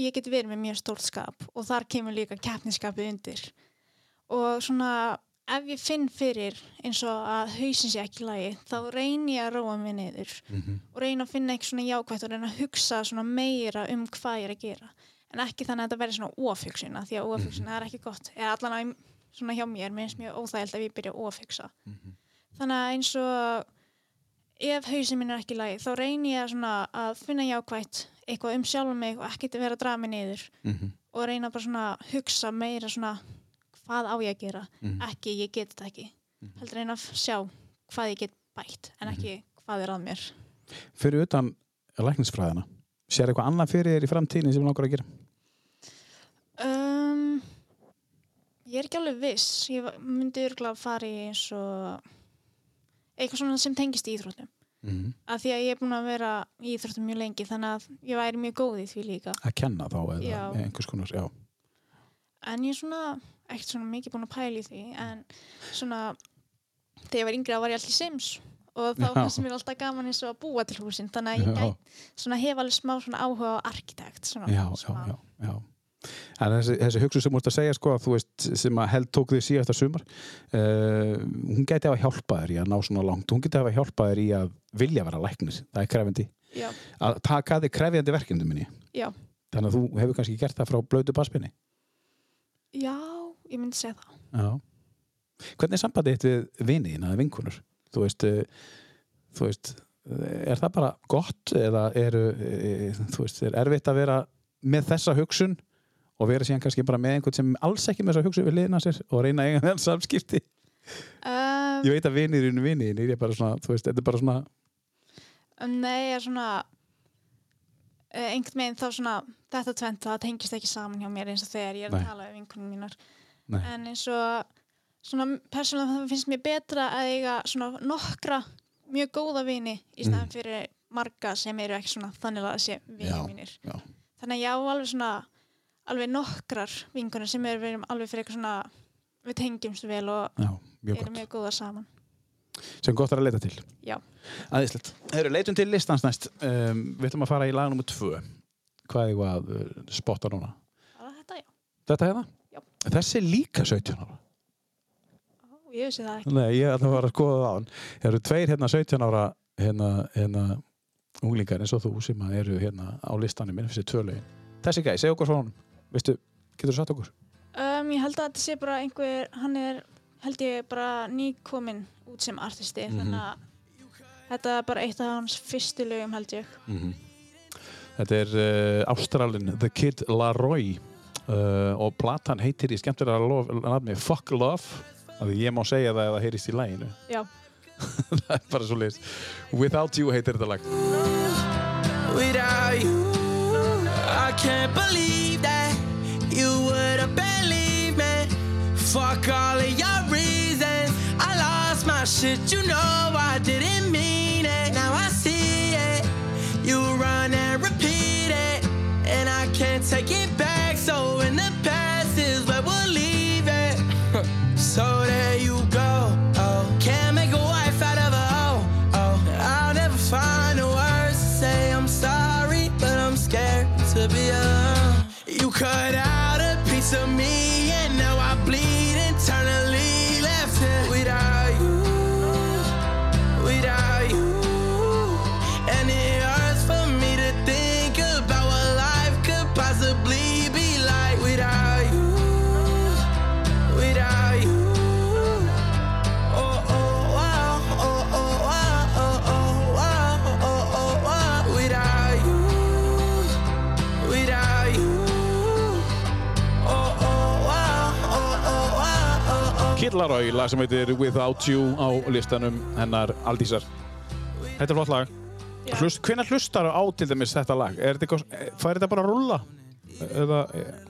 ég get verið með mjög stórt skap og þar kemur líka keppniskapið undir og svona ef ég finn fyrir eins og að hausin sé ekki lagi þá reyni ég að róa mig niður Mhm. og reyna að finna eitthvað svona jákvætt og reyna að hugsa svona meira um hvað ég er að gera. En ekki þannig að þetta verði svona af því að ofhugsun er ekki gott. Eða allan að svona hjá mér, mér finnst mjög óþægild ef ég byrja að ofhugsa. Þannig að eins og ef hausin minn er ekki lagi þá reyni ég að að finna jákvætt eitthvað um sjálf mig og ekki vera að draga mig niður Mhm. og reyna bara svona að hugsa meira svona hvað á ég að gera Mhm. ekki, ég get þetta ekki heldur reyna að sjá hvað ég get bætt en ekki hvað er að mér Fyrir utan læknisfræðina, sér eitthvað annað fyrir þér í framtíðin sem langar að gera? Um, ég er ekki alveg viss. Ég myndi örgulega fara í eins og eitthvað svona sem tengist íþróttum. Mm. Af því að ég er búin að vera í íþróttum mjög lengi þannig að ég væri mjög góð í því líka. Að kenna þá eða Já. einhvers konar, já. En ég er svona ekkert svona mikið búin að pæla í því en svona þegar ég var yngri þá var ég alltaf í Sims og þá Já. fannst mér alltaf gaman eins og að búa til húsin þannig að ég Já. gæt, svona hef alveg smá svona áhuga á arkitekt svona, Já, já, smá. já, já. En þessi, þessi hugsun sem þú ert að segja sko að veist sem að held tók því síðasta sumar uh, hún gæti að hjálpa þér í að ná svona langt hún gæti að hjálpa þér í að vilja vera læknir það er krefendi Já, að taka þig krefjandi verkefni minni já, þannig að þú hefur kannski gert það frá blödu basspinni já, ég myndi segja það. Já Hvernig er sambandið þitt við viniðina eða vinkunur? Þú veist, uh, þú veist uh, er það bara gott eða er, þú veist, er erfitt að vera með þessa hugsun og vera síðan kannski bara með einhvern sem alls ekki með þessa hugsun við liðina sér og reyna að eiga þenn samskipti Um, Ég veit að vinirinn viniðin er bara svona, þú veist, þetta er bara svona Nei, ég er svona einhvern veginn þá svona þetta tvent það tengist ekki saman hjá mér eins og þegar ég er Nei. að tala við vinkunum mínar Nei. en eins og svona persónulega það finnst mér betra að eiga svona nokkra mjög góða vini í staðan Mm. fyrir marga sem eru ekki svona þannig að sé Já, vinir mínir já. þannig að ég á alveg svona alveg nokkrar vinkunum sem eru alveg fyrir eitthvað svona við tengjumst vel og Já, erum mjög góða saman sem gott er að leita til Já. Æðislegt. Þeir eru leitum til listans næst um, Við ætlum að fara í lag nummer tvö Hvað er eitthvað að uh, spotta núna? Er þetta, já. Þetta hérna? Já. Þessi er líka 17 ára Ó, ég vissi það ekki. Nei, ég ætla að fara að skoða það á hann Það eru tveir hérna 17 ára hérna, hérna unglingar eins og þú sem að eru hérna á listanum minn fyrir tvölaugin Þessi gæði, segja okkur frá honum Veistu, getur þú satt okkur? Um, ég held að þetta sé bara einhver, hann er held ég bara nýkominn út sem artisti Mhm. þannig að þetta er bara eitt af hans fyrstu lögum held ég. -hmm. Þetta er uh, Ástralin The Kid Laroi uh, og platan heitir í skemmtilega nafni Fuck Love því ég má segja það ef það heyrist í læginu Já. það er bara svo leiðist Without You heitir þetta lag Without you, I can't believe that lost my shit, you know I didn't Laroi, lag sem heitir Without You á listanum hennar Aldísar. Þetta er flott lag. Hlust, hvenær hlustar á til dæmis þetta lag? Er þetta bara að rulla? Eða,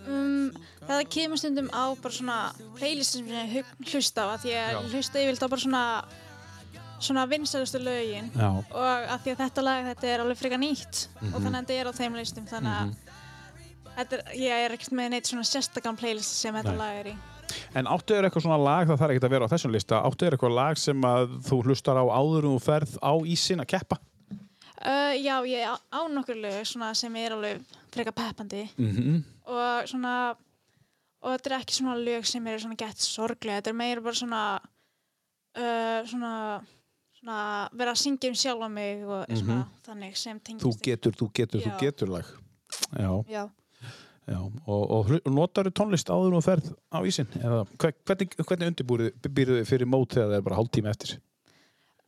Um, það kemur stundum á bara svona playlistin sem ég hlusta á að því að ég hlusta yfirleitt á bara svona svona vinsælustu lögin já, og að því að þetta lag þetta er alveg frekar nýtt Mhm. og þannig að þetta er á þeim listum þannig að þetta er, ég er ekkert með neitt svona sérstakann playlist sem þetta Nei. lag er í En áttu þér eitthvað svona lag, það þarf ekki að vera á þessum lista, áttu þér eitthvað lag sem að þú hlustar á áður og þú ferð á ísin að keppa? uh, Já, ég á, á nokkur lög sem er alveg frekar peppandi Mm -hmm. og svona og þetta er ekki svona lög sem eru svona gett sorglega, þetta er meira bara svona uh, svona svona vera að syngja um sjálfa mig og svona þannig sem tengist Þú getur, þú getur, þú Já. getur lag. Já, Já. Já. Og, og notar þú tónlist áður og ferð á ísin? Eða hve- hvernig, hvernig undirbúrið þið fyrir mót þegar það er bara hálftíma eftir?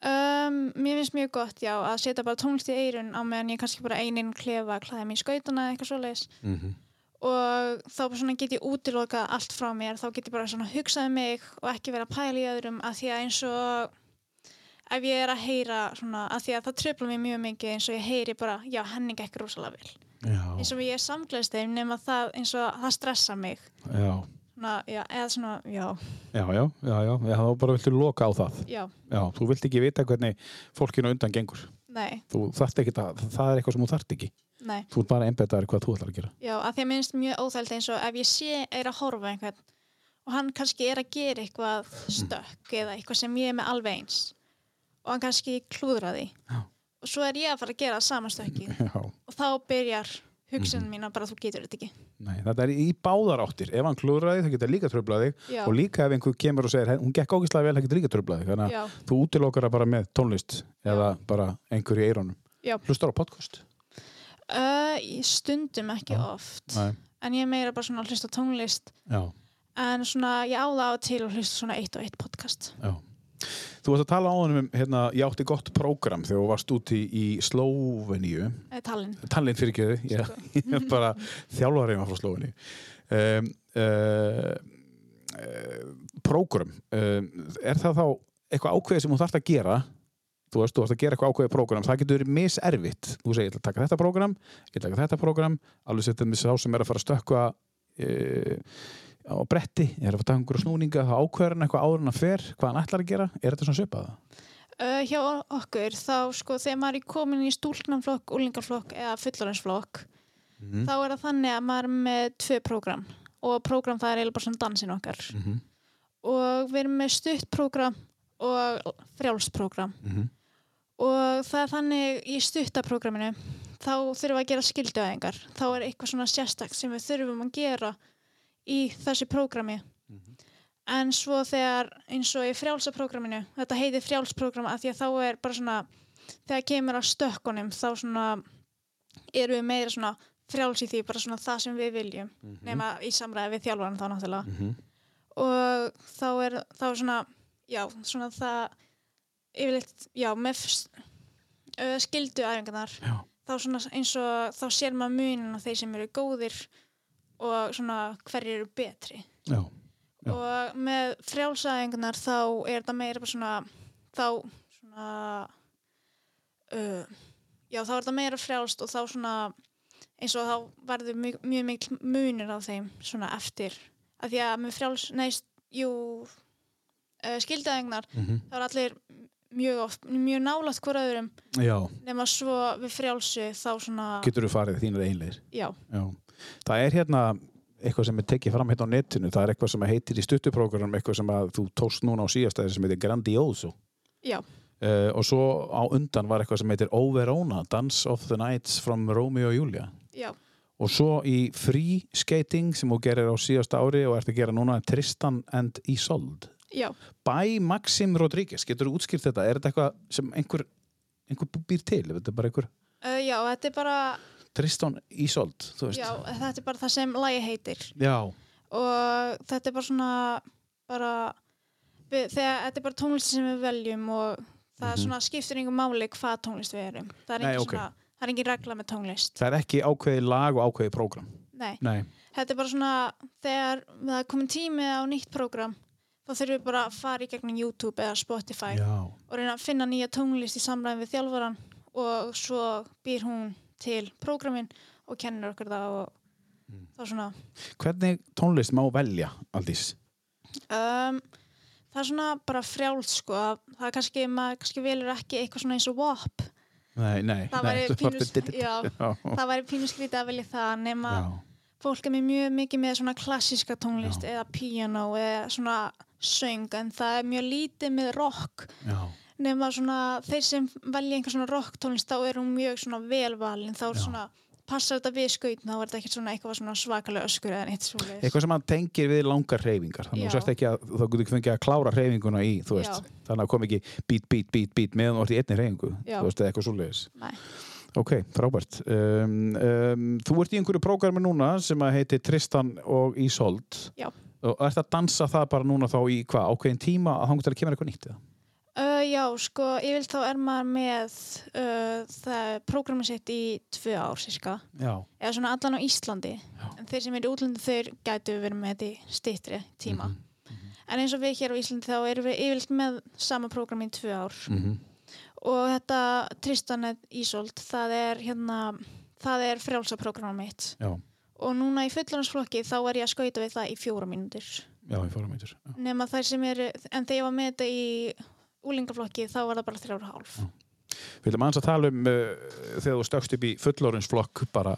Um, mér finnst mjög gott, já, að setja bara tónlist í eirun á meðan ég kannski bara eininn klefa klæða mér í skautuna eða eitthvað svoleiðis Mm -hmm. og þá bara svona get ég útilokað allt frá mér, þá get ég bara svona hugsað um mig og ekki vera að pæla í öðrum að því að eins og ef ég er að heyra svona, að því að það tröfla mér mjög mikið eins og ég heyri bara, já, henni gekk rosalega vel. Já, eins og ég er samgleðsteim nema það eins og það stressa mig. Já, svona, já, eða svona, já, já, já, já, já, þá bara viltu loka á það. já, Já, þú vilt ekki vita hvernig fólkinu undan gengur. nei, Þú þarft ekki að, það er eitthvað sem þú þarft ekki. nei. Þú ert bara einbetaður hvað þú ætlar að gera. Já, að því að minnst mjög óþælt eins og ef ég sé er að horfa á einhvern og hann kannski er að gera eitthvað stökk eða eitthvað sem ég er með alveg eins og hann kannski klúðra því Já. og svo er ég að fara að gera sama stökki Já, og þá byrjar hugsun mín að bara þú getur þetta ekki nei, þetta er í báðar áttir. Ef hann klúðraði, það getur líka tröflaði Já. og líka ef einhver kemur og segir, "Hey, hún gekk ágæslega vel, það getur líka tröflaði. Þannig að Já, þú útilokar það bara með tónlist eða bara einhver í eirónum. Já. Hlustar á podcast? uh, stundum ekki oft Nei. en ég meira bara svona að hlusta tónlist Já, en svona ég áða á til að hlusta svona eitt og eitt podcast já. Þú varst að tala á honum um, hérna, ég átti gott prógram þegar þú varst úti í Slóveníu. talin Tallinn. Fyrir ekki þau, ég, ég er bara þjálfarið maður frá Slóveníu. Um, uh, uh, prógram, um, er það þá eitthvað ákveðið sem þú þarft að gera? Þú veist, þú þarft að gera eitthvað ákveðið prógram. Það getur verið miservitt, þú segir, ég ætla að taka þetta prógram ég ætla að taka þetta prógram. Alveg setjum við sá sem er að fara að stökkva uh, á bretti er að fara að taka einhverja snúninga, þá ákveður hann eitthvað áður en að fer, hvað hann ætlar að gera er þetta svona svipaða? Uh, hjá okkur þá sko þegar maður er komin í stúlknamflokk, úlingarflokk eða fullorðinsflokk Mhm. þá er það þannig að maður er með tvö prógram og prógram það er eiginlega bara svona dansin okkar Mhm. og við erum með stutt prógram og frjálst prógram Mhm. og það er þannig í stuttaprógraminu þá þurfum við að gera skilduæðingar þá er eitthvað svona sérstakt sem við þurfum að gera í þessu prógrami en svo þegar eins og í frjálsaprógraminu þetta heitir frjálsprógram að því að þá er bara svona þegar kemur að stökkunum þá svona erum við meira svona frjáls í því bara svona það sem við viljum nema í samræði við þjálfaran þá náttúrulega Mhm. og þá er þá er svona já, svona það yfirleitt, já, með uh, skildu æfingarnar Já. þá svona eins og þá sér maður munin á þeir sem eru góðir og svona hverjir eru betri Já. Já. og með frjálsæðingarnar þá er þetta meira bara svona þá svona uh, já þá er þetta meira frjálst og þá svona eins og þá verður mjög, mjög mikil munir á þeim svona eftir af því að með frjáls, neist, jú uh, skildaðingnar Mhm. þá er allir mjög oft, mjög nálægt hver öðrum Já, nema svo við frjálsu þá svona, getur þú farið þínir einleir já, Já, það er hérna eitthvað sem er tekið fram hérna á netinu. Það er eitthvað sem heitir í stuttuprógram eitthvað sem þú tókst núna á síðastæði sem heitir Grandioso. Já, uh, og svo á undan var eitthvað sem heitir Overona Dance of the Nights from Romeo og Julia. Já, og svo í free skating sem þú gerir á síðasta ári og ert að gera núna Tristan and Isolde. Já, by Maxim Rodríguez, getur þú útskýrt þetta? Er þetta eitthvað sem einhver, einhver býr til, er þetta bara einhver uh, já, þetta er bara, Tristan veist já, þetta er bara það sem lagi heitir. já, Og þetta er bara svona, bara, við, þegar þetta er bara tónlist sem við veljum og það er svona skiptir einhver máli hvað tónlist við erum. Það er. Nei, engin ok. svona, það er engin regla með tónlist. það er ekki ákveðið lag og ákveðið prógram Nei, nei, þetta er bara svona, þegar það er komin tími á nýtt prógram, þá þurfum við bara að fara í gegnum YouTube eða Spotify já, og reyna að finna nýja tónlist í samræðin við þjálfaran og svo býr hún til prógramin og kennir okkur það og Mm. þá svona hvernig tónlist má velja Aldís? um, það er svona bara frjált sko. Það er kannski, maður kannski velur ekki eitthvað svona eins og WAP. Nei, nei, það nei. væri þú pínu, þarft að- það velja það nema já, fólk er með mjög mikið með svona klassíska tónlist Já. eða piano eða svona söng en það er mjög lítið með rock. Já, nema svona þeir sem velja einhver svona rock tónlist þá er hún mjög svona velvalin þá er Já. svona passar þetta við skaut þá er þetta ekkert svona eitthvað svona svakalega öskur eða neitt svoleiðis. Eitthvað sem hann tengir við langar hreyfingar. Þannig að þú sérst ekki getur fengið að klára hreyfinguna í þú veist, þannig að kom ekki beat, beat, beat, beat meðan þú ert í einni hreyfingu veist, eitthvað Nei. ok, frábært. Um, um, þú ert í einhverju prógrami núna sem að heiti Tristan og Já. og ert að dansa það bara núna þá í hvað, ákveðin tíma að þangur til að kemur eitthvað nýtt eða? Uh, já, sko, ég vil þá er maður með uh, það prógramið sitt í tvö ár, sérska já, eða svona allan á Íslandi. En þeir sem eru í útlandi þeir gætu verið með þetta í stittri tíma. Mhm, en eins og við hér á Íslandi þá erum við yfirleitt með sama prógrami í tvö ár. Mm og þetta Tristan Ísold það er hérna það er frjálsa prógramið mitt. Já, og núna í fullanarsflokki þá er ég að skauta við það í fjóra mínútur. Já, ég fórum eitthvað já. nema þær sem eru, en þegar ég var með þetta í úlingaflokki þá var það bara þrjára hálf. Við viljum aðeins að tala um uh, þegar þú stökkst upp í fullorinsflokk bara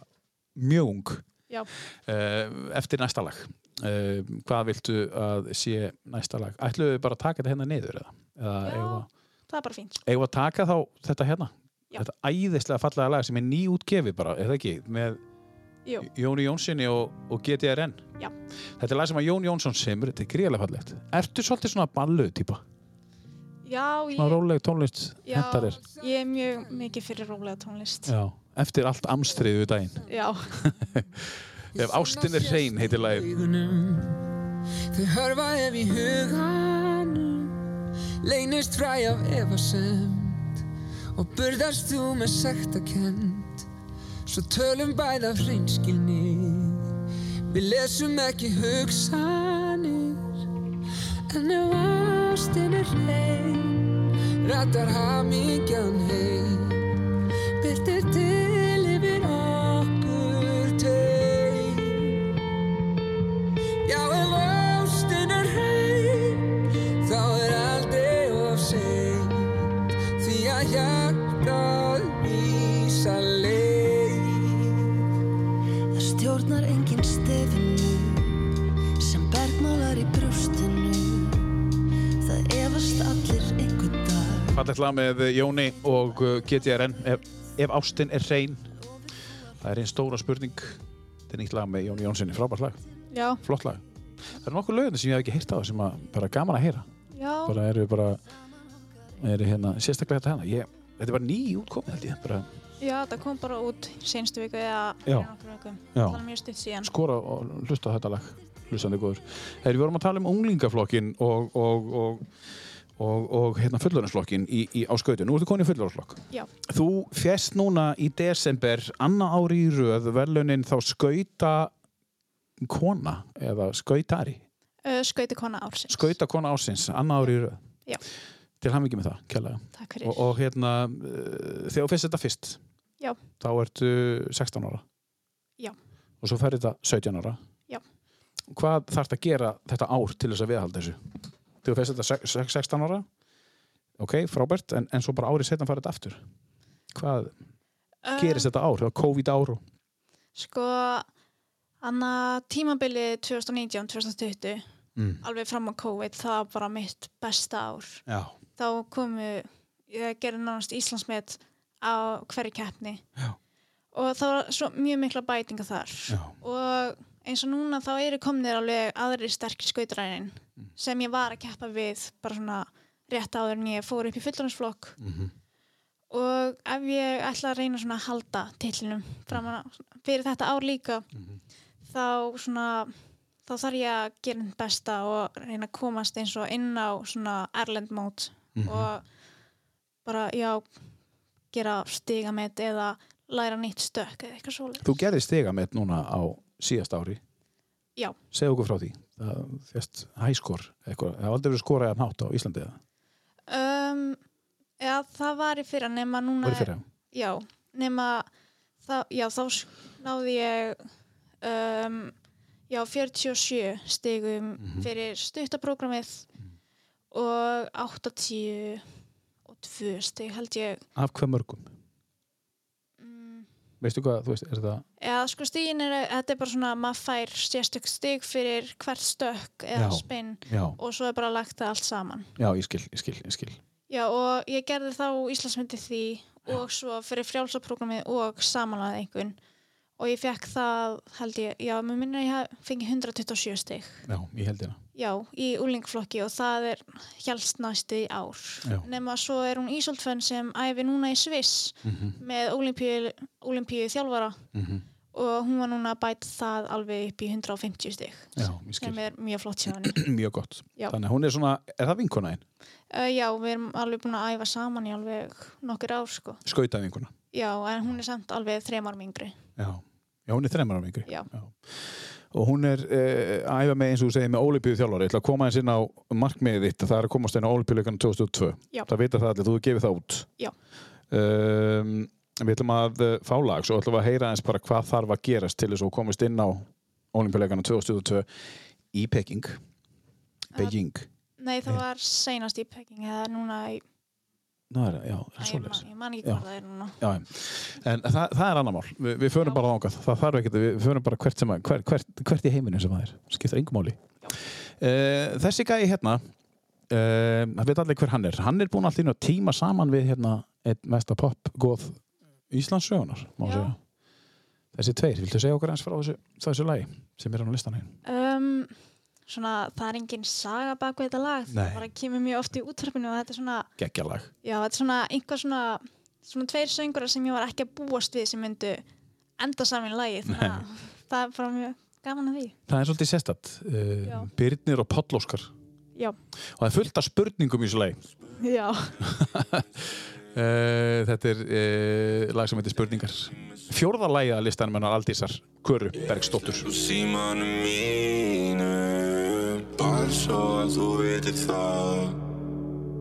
mjög ung. Uh, eftir næsta lag. Uh, hvað viltu að sé næsta lag? Ætluðu bara að taka þetta hérna niður eða, eða Já. eigum það er bara eigum við að taka þá þetta hérna? Já. þetta æðislega fallega lag sem er nýútgefið bara, eða ekki, með Jú. Jóni Jónssoni og, og GTRN Já. þetta er lag sem að Jón Jónsson semur þetta er gríðarlega fallegt. Ertu svolítið svona ballu típa Já, svona ég, róleg tónlist já, hentar þér? ég er mjög mikið fyrir rólega tónlist. Já, eftir allt amstriðu daginn. Já, Ef ástin er hrein heitir augunum Þau hörfa ef í huganum Leynist fræ af efasemd Og burðast þú með sektakend Svo tölum bæð af hreinskilni Við lesum ekki hugsanir En ef ástin er hrein? Rattar hamingjan heim Fallegt lag með Jóni og uh, GTRN ef, ef ástin er hrein Það er einn stóra spurning. Þetta er nýtt lag með Jóni Jónssoni, frábært lag. Já, Flott lag. Það eru nokkur lögðin sem ég hef ekki heyrt á sem að bara gaman að heyra. Já, bara eru bara eru hérna, sérstaklega þetta hérna. Ég, Þetta er bara ný útkomið held ég bara. Já, það kom bara út senstu viku eða Já. nokkur vikum. Það er mjög stutt síðan. Skora og hlusta á þetta lag hlustandi góður. Þegar við vorum að tala um unglingaflokkin og, og, og, og, og hérna fullorinsflokkin í, í, á skautu. Nú ertu konið í fullorinsflokk. Já, Þú fjest núna í desember anna ári í röð verðlunin þá skauta kona eða skautari. uh, skauti kona ársins Skauta kona ásins, anna ári í röð. Já. Til ekki með það, kjærlega. Takk fyrir Og, og hérna, þegar þú fyrst þetta fyrst, Já. þá ertu 16 ára. Já. Og svo fer þetta 17 ára. Já. Hvað þarf að gera þetta ár til þess að viðhalda þessu? Þegar þú fyrst þetta sex- sex- 16 ára, ok, frábært, en, en svo bara árið setna farið þetta aftur. Hvað Uh, gerist þetta ár? COVID ár og... Sko, anna tímabilið 2019-2020 Mm. alveg fram á COVID, það var bara mitt besta ár Já. þá komu ég gerði nánast Íslandsmet á hverju keppni Já. og það var svo mjög mikla bætinga þar Já. og eins og núna þá eru komnir alveg aðri sterkri skautrænin Mm. sem ég var að keppa við bara svona rétt áður en ég fór upp í fullorðansflokk Mhm. og ef ég ætla að reyna svona að halda tillinum framan að fyrir þetta ár líka Mhm. þá svona þá þarf ég að gera einn besta og reyna að komast eins og inn á svona erlend mót Mhm. og bara já gera stigamett eða læra nýtt stökk eða eitthvað svoleiðis. Þú gerði stigamett núna á síðast ári. Já. Segðu okkur frá því. Það fjast hæskor eitthvað. Það hafði aldrei verið skorað að nátt á Íslandi eða? Um, já, það var í fyrra nema núna Var í fyrra? Já, nema það, já, þá náði ég um, já, 47 stigum Mhm. fyrir stuttaprógramið og 80 og 2 stig held ég. Af hvað mörgum? Veistu hvað, þú veist, er það eða sko stigin er, þetta er bara svona að maður fær sérstök stig fyrir hvert stökk eða Já. spinn Já, og svo er bara lagt það allt saman. Já, ég skil, ég skil, ég skil. Já, og ég gerði þá Íslandsmyndi því og svo fyrir frjálsaprógramið og samanlega einhvern og ég fekk það, held ég, já, mér minna ég hef fengið 127 stig. Já, ég held hérna já, í úlingflokki og það er helst næstu í ár. Nema svo er hún Ísoldfönn sem æfi núna í Sviss mm með Ólimpíu þjálfara. Og hún var núna að bæta það alveg upp í 150 stig Já, ég skil. sem er mjög flott hjá henni. Mjög gott. Já. Þannig að hún er svona, er það vinkona einn? uh, Já, við erum alveg búin að æfa saman í alveg nokkur ár sko. Skauta vinkona Já, en hún er samt alveg þrem árum yngri. Já, já hún er þreymar á yngri. Já. Og hún er uh, að æfa með eins og þú segir með Ólipíu þjálfari Ég ætla að koma eins inn á markmiðið þitt. Það er að komast inn á Ólipíuleikanum 2002 Já. Það vita það allir, þú hefur gefið það út. Já. um, Við ætlum að uh, fá lag svo ætlum að heyra eins bara hvað þarf að gerast til þess að þú komist inn á Ólipíuleikanum 2002 í Peking. Beijing. Nei, það var seinast í Peking eða núna í... Ná, er, já, Æ, er ég, svoleiðis. man, ég man ekki hvað það er núna. Já, en það, það er annar mál. Vi, við förum Já. bara ángað, það þarf ekkert við förum bara hvert, sem að, hver, hvert, hvert í heiminu sem það er. Skiptir engum máli. Uh, þessi gæi hérna uh, það veit allir hver hann er. Hann er búinn alltaf að tíma saman við hérna, einn mesta pop góð Íslands sögunar má Já. segja. Þessi tveir, viltu segja okkur eins frá þessu, þessu lagi sem er á listan hérna Um, svona, það er engin saga bak við þetta lag. Nei. Það bara kemur mjög oft í útvarpinu og þetta er svona, geggjalag já, þetta er svona einhver svona, svona tveir söngurar sem ég var ekki að búast við sem myndu enda saman í lagi. Þannig að það er bara mjög gaman að því. það er svolítið sérstatt uh, Já. Birnir og Páll Óskar Já. og það er fullt af spurningum í þessu lagi Já. Uh, þetta er uh, lag sem heitir Spurningar Fjórða lagi að listanum hennar Aldísar Köru Bergsdóttur svo að þú veitir það.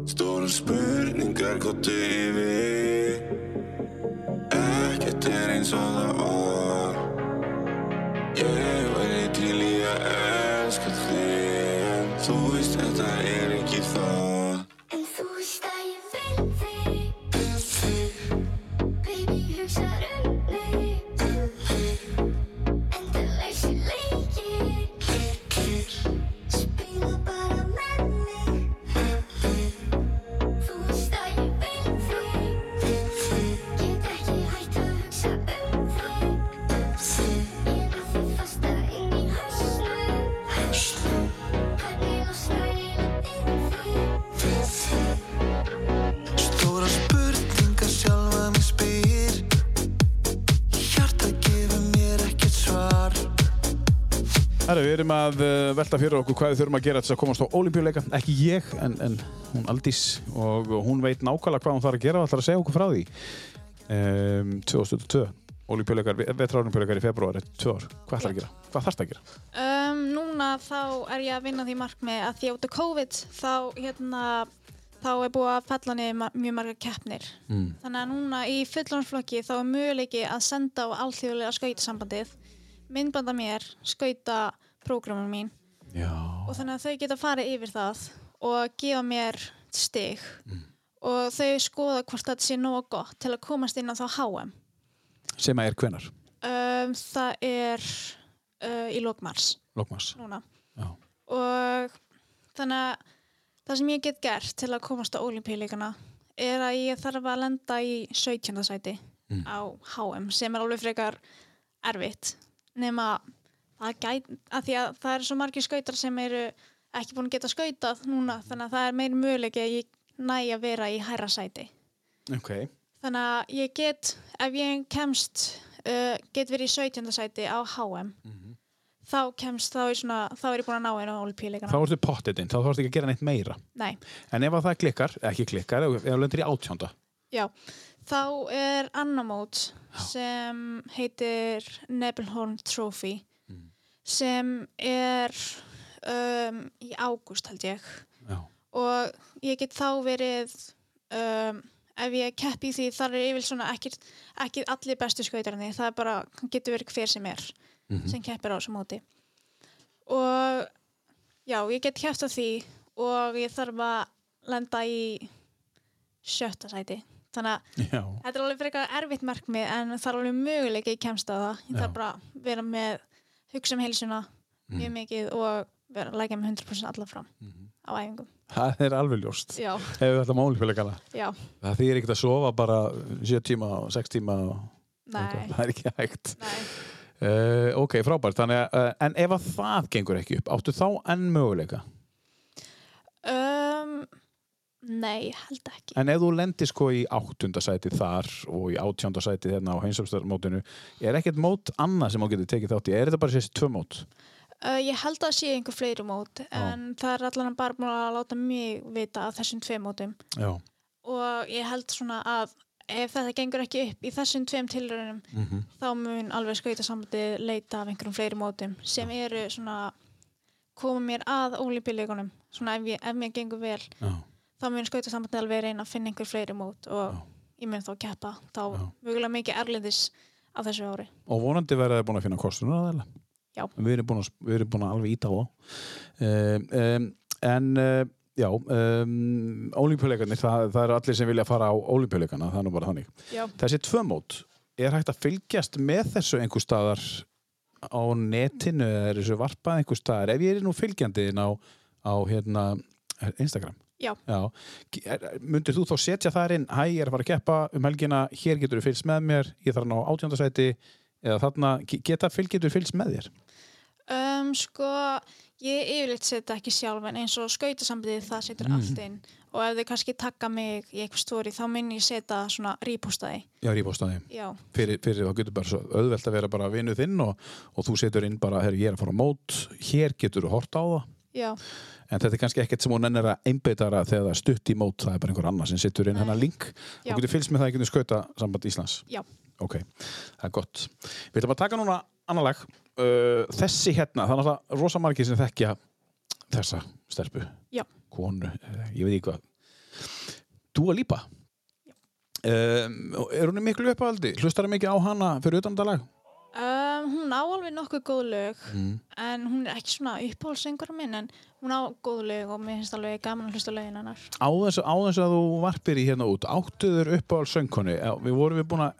Stóra spurningar gottu yfir. Ekkert er eins og það var. Ég væri til í að elska þig. En þú veist þetta er Herra, við erum að uh, velta fyrir okkur hvað við þurfum að gera til að komast á olimpíuleika ekki ég, en, en hún Aldís og hún veit nákvæmlega hvað hún þarf að gera og ætlar að segja okkur frá því um, 2002 olimpíuleikar, vetraolimpíuleikar í februar tvö ár, hvað ætlar að gera? Hvað þarfst að gera? Um, núna þá er ég að vinna því markmið að því af COVID þá hérna þá er búið að fella niður ma- mjög margar keppnir. Mm. Þannig að núna í fullorðsflokki þá er möguleiki að senda á alþjóðlega skautasambandið, myndbanda mér, skauta prógramum mín Já, og þannig að þau geta farið yfir það og gefa mér stig og þau skoða hvort þetta sé nógu gott til að komast inn á þá HM. sem að er hvenar? Um, það er uh, í. Já. og þannig að það sem ég get gert til að komast á olimpíuleikana er að ég þarf að lenda í 17. sæti á HM sem er alveg frekar erfitt nema það gæt, að því að það eru svo margir skautar sem eru ekki búin að geta skautað núna þannig að það er meiri möguleiki að ég næ að vera í hærra sæti. Ok. þannig að ég get ef ég kemst uh, get verið í 17. sæti á HM þá kemst, þá er, svona, þá er ég búin að ná einu á Þá ertu pottitinn, þá þarfst ekki að gera neitt meira. Nei, En ef að það klikkar, ekki klikkar, ef þú lendir í átjánda, já. Þá er annar mót sem heitir Nebelhorn Trophy sem er um, í ágúst held ég. Já, og ég get þá verið um, ef ég keppi því þar er yfir svona ekki, ekki allir bestu skautarni það er bara, getur verið hver sem er sem keppir á þessu móti. Og já, ég get keppt á því og ég þarf að lenda í sjötta sæti. Þannig að já, þetta er alveg frekar erfitt markmið en það er alveg möguleik ég kemst á það. Ég Já. þarf bara að vera með hugsa um heilsuna mjög mikið og vera að lækja með 100% alla fram á æfingum. Það er alveg ljóst. já, Ef við ætlum ólífélegana. já, Það þýðir ekkert að sofa bara 7 tíma og 6 tíma og það er ekki hægt. Uh, ok, frábært, að, uh, en ef að það gengur ekki upp, áttu þá enn möguleika? um, nei, held ekki En ef þú lendir sko í áttundasæti þar og í átjóndasæti hérna á heimsafstarmótinu, er ekkert mót annað sem þú getur tekið þátt í? Er þetta bara þessi tvö mót? uh, ég held að sé einhver fleiri mót en það er allan bara búin að láta mig vita af þessum tvei mótum Já. og ég held svona að ef þetta gengur ekki upp í þessum tveim tilraunum Mm þá mun alveg skauta sambandi leita af einhverjum fleiri mótum sem eru svona koma mér að ólípileikunum svona ef, ég, ef mér gengur vel Já. Þá mun skauta sambandi alveg reyna að finna einhver fleiri mót og ég mun þá keppa þá Já. mögulega mikið erlendis á þessu ári Og vonandi verða þið búin að finna kostunum aðeila. Já. Við erum búin að, við erum búin að alveg íta á það. Um, en uh, já, um, ólimpíuleikarnir, það, það eru allir sem vilja fara á ólimpíuleikana, það er nú bara þannig. Já. Þessi tvö mót, er hægt að fylgjast með þessu einhver staðar á netinu eða er þessu varpað einhver staðar? Ef ég er nú fylgjandi á, á hérna, Instagram. Já. Er- Mundir þú þá setja þar inn, hæ, ég er að fara að keppa um helgina, hér getur þú fylgst með mér, ég þarf að ná átjóndasæti eða þarna, ge- geta fylgjendur fylgst með þér? Um, sko, ég yfirleitt setja ekki sjálf en eins og skautasambandið það setur Mm. allt inn og ef þau kannski takka mig í eitthvað stóri þá mun ég setja svona rípostaði Já, rífástaði. já, Fyrir, fyrir þá getur bara auðvelt að vera bara vinnu þinn og, og þú setur inn bara, herru, ég er að fara á mót, hér getur þú hort á það. Já, En þetta er kannski ekkert sem hún ennir að einbeitara þegar það stutt í mót, það er bara einhver annar sem setur inn hennar link. Þú getur fylgst með það í skauta samband Íslands. já Ok, það er gott. Við ætlum að taka núna annar lag. Uh, þessi hérna, það er náttúrulega rosa margir sem þekkja þessa stelpu. Já. Konu, uh, ég veit ekki hvað. Dúa Lípa. Um, er hún miklu uppáhaldi? Hlustar það mikið á hana fyrir utan þetta lag? Hún á alveg nokkuð góð lög Mm. en hún er ekki svona uppáhaldsengur minn en hún á góð lög og mér finnst alveg gaman að hlusta á lögin hennar Á á þessu að þú varpir í hérna út, áttuður uppáhald söngkonu, við vorum við búin að,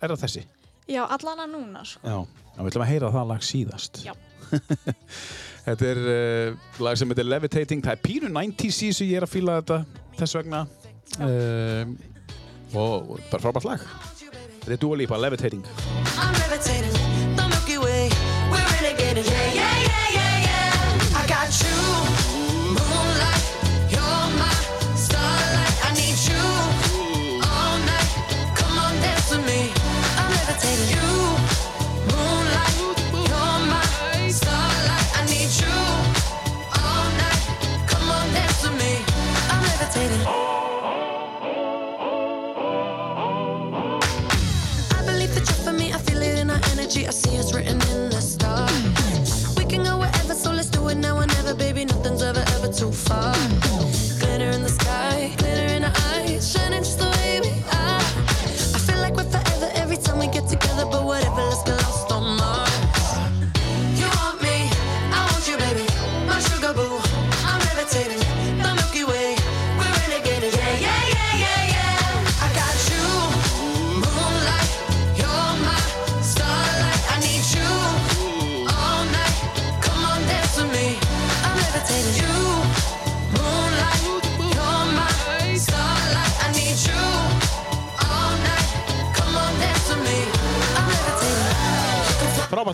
er það þessi? já, allan að núna sko. Já, við ætlum að heyra það lag síðast. Já. þetta er uh, lag sem heitir Levitating. Það er pínu 90s í þessu, ég er að fíla þetta þess vegna. Um, og bara frábært lag. Þetta er Dua Lipa, Levitating. I'm levitating,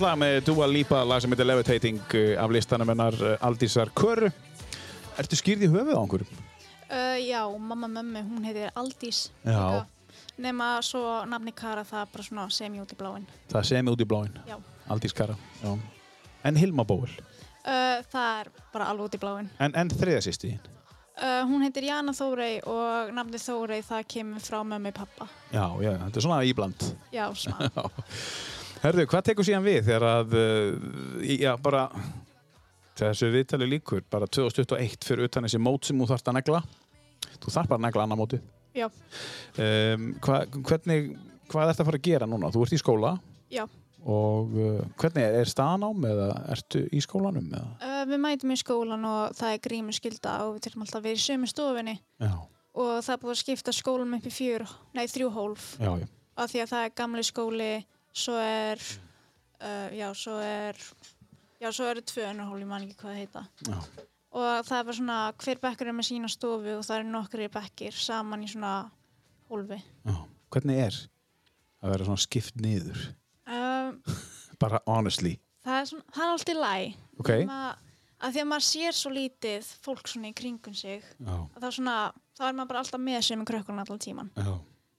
Frábært lag með Dua Lipa, lag sem heitir Levitating uh, af listanum hennar uh, Aldísar Köru. Ertu skýrð í höfuð á einhverjum? Uh, já, mamma mömmu, hún heitir Aldís. Já. Nema svo nafni Kara, það er bara svona semi út í bláin. Það semi út í bláin. Já. Aldís Kara. Já. En Hilma Bóel. Uh, það er bara alveg út í bláin. En, en þriða sýsti þín? Uh, hún heitir Jana Þórey og nafni Þórey það kemur frá mömmu pappa. Já, já, þetta er svona íbland. Já, svona. Herðu, hvað tekur síðan við þegar að, uh, já, bara, þessu viðtali líkur, bara 2021 fyrir utan þessi mót sem þú þarft að negla. Þú þarf bara að negla annar mótið. Já. Um, hva, hvernig, hvað ert að fara að gera núna? Þú ert í skóla Já. og uh, hvernig er, er staðan ám eða ertu í skólanum? Uh, við mætum í skólan og það er grímuskylda og við þurfum alltaf að vera í sömu stofinni Já, og það er búið að skipta skólum upp í fjör, nei þrjú hólf já, já. af því að það er gamli skóli svo er uh, já, svo er já, svo eru tvö önnur hól, ég man ekki hvað það heita Já. og það er bara svona hver bekkur er með sína stofu og það eru nokkri bekkir saman í svona hólfi já. Hvernig er að vera svona skipt niður? um, Bara honestly. það, er svona, það er alltaf læg Ok. að því að maður sér svo lítið fólk svona í kringum sig þá er maður bara alltaf með sem krökkurinn allan tíman já.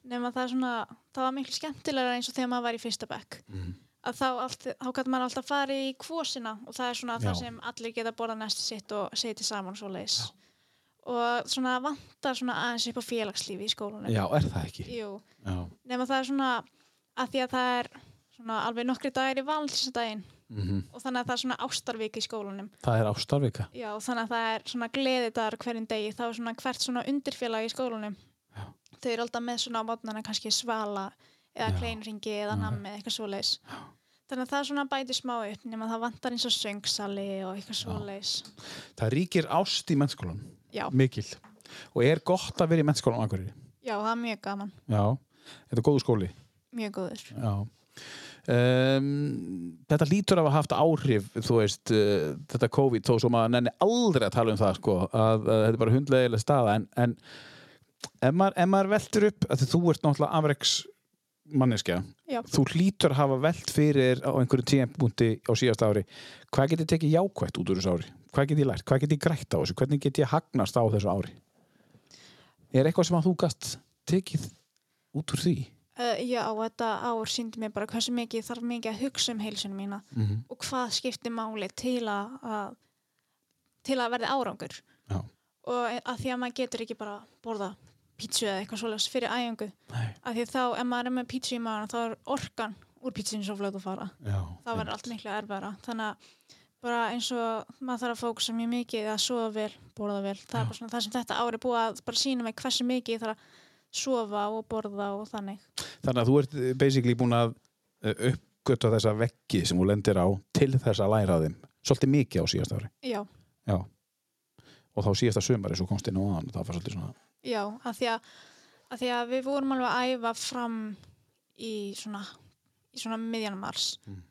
Nema það er svona, það var miklu skemmtilegra eins og þegar maður var í fyrsta bekk Mm. að þá, allt, þá gæti maður alltaf farið í kvosina og það er svona Já. það sem allir geta borðað næstu sitt og setið saman svo leis og svona vantar svona aðeins upp á félagslífi í skólanum Já, er það ekki? Jú, Já. nema það er svona að því að það er svona alveg nokkri dagir í valsdaginn Mm og þannig að það er svona ástarvik í skólanum Það er ástarvika. Já, þannig að það er svona gleðidagar hverjum degi, þá er svona hvert svona undirfélag í skólanum. Þau eru alltaf með svona á mótnana kannski svala eða Já. kleinringi eða nammi eða eitthvað svoleiðis. Þannig að það er svona bæti smá upp nema það vantar eins og söngsali og eitthvað svoleiðis. Það ríkir ást í mennskólan. Já. Mikil. Og er gott að vera í mennskólan á Akureyri? Já, það er mjög gaman, Já. Þetta er góðu skóli. mjög góður. Já. Um, þetta lítur af að haft áhrif þú veist, uh, þetta COVID þó sem maður nenni aldrei að tala um það sko, að, að þetta er bara hundlegilega staða en, en ef, maður, ef maður veltur upp þú ert náttúrulega afreiks manneskja, Já. þú hlýtur að hafa velt fyrir á einhverjum tímpúnti á síðast ári, hvað get ég tekið jákvætt út úr þessu ári, hvað get ég lært hvað get ég grætt á þessu, hvernig get ég hagnast á þessu ári er eitthvað sem að þú gast tekið út úr því Uh, já, þetta ár síndi mér bara hversu mikið þarf mikið að hugsa um heilsunum mína mm -hmm. og hvað skiptir máli til að, að til að verði árangur. Já. og að því að maður getur ekki bara borða pítsu eða eitthvað svoleiðs fyrir æfingu. Að því þá ef maður er með pítsu í maður þá er orkan úr pítsunni svo fljótt að fara. Já, þá verður allt miklu erfæra þannig að bara eins og maður þarf að fókusa mjög mikið að sofa vel, borða vel það er bara svona það sem þetta ári búið að bara sína mig hversu mikið ég þarf að sofa og borða og þannig. Þannig að þú ert eh, basically búin að eh, uppgöta þessa veggi sem þú lendir á til þess að læra þeim svolítið mikið á síðast ári. Já, Já. og þá síðasta sömari svo komst inn á þann það var svolítið svona já, að því því að við vorum alveg að æfa fram í svona í svona miðjan mars Mm.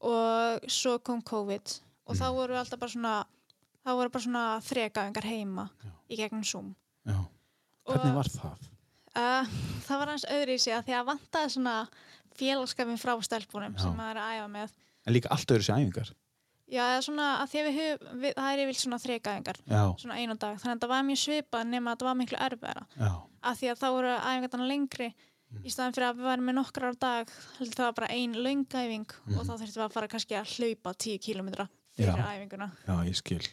og svo kom COVID og þá Mm. voru við alltaf bara svona þá voru bara svona þrekaðingar heima í gegnum Zoom Já. Hvernig var það? Uh, það var hans öðru í sig að því að vantaði svona félagskapin frá stelpunum Já. sem maður er að æfa með En líka allt öðru sér æfingar Já, svona að því að við, höf, við það er yfir svona þrekaðingar Já, svona einu dag, þannig að það var mjög svipað nema að það var miklu erfæra já, að því að þá voru æfingarna lengri Mm. í staðan fyrir að við varum með nokkrar á dag heldur það var bara ein löngæfing Mhm. og þá þurftum við að fara kannski að hlaupa 10 kilometra fyrir Já. æfinguna. Já, ég skil.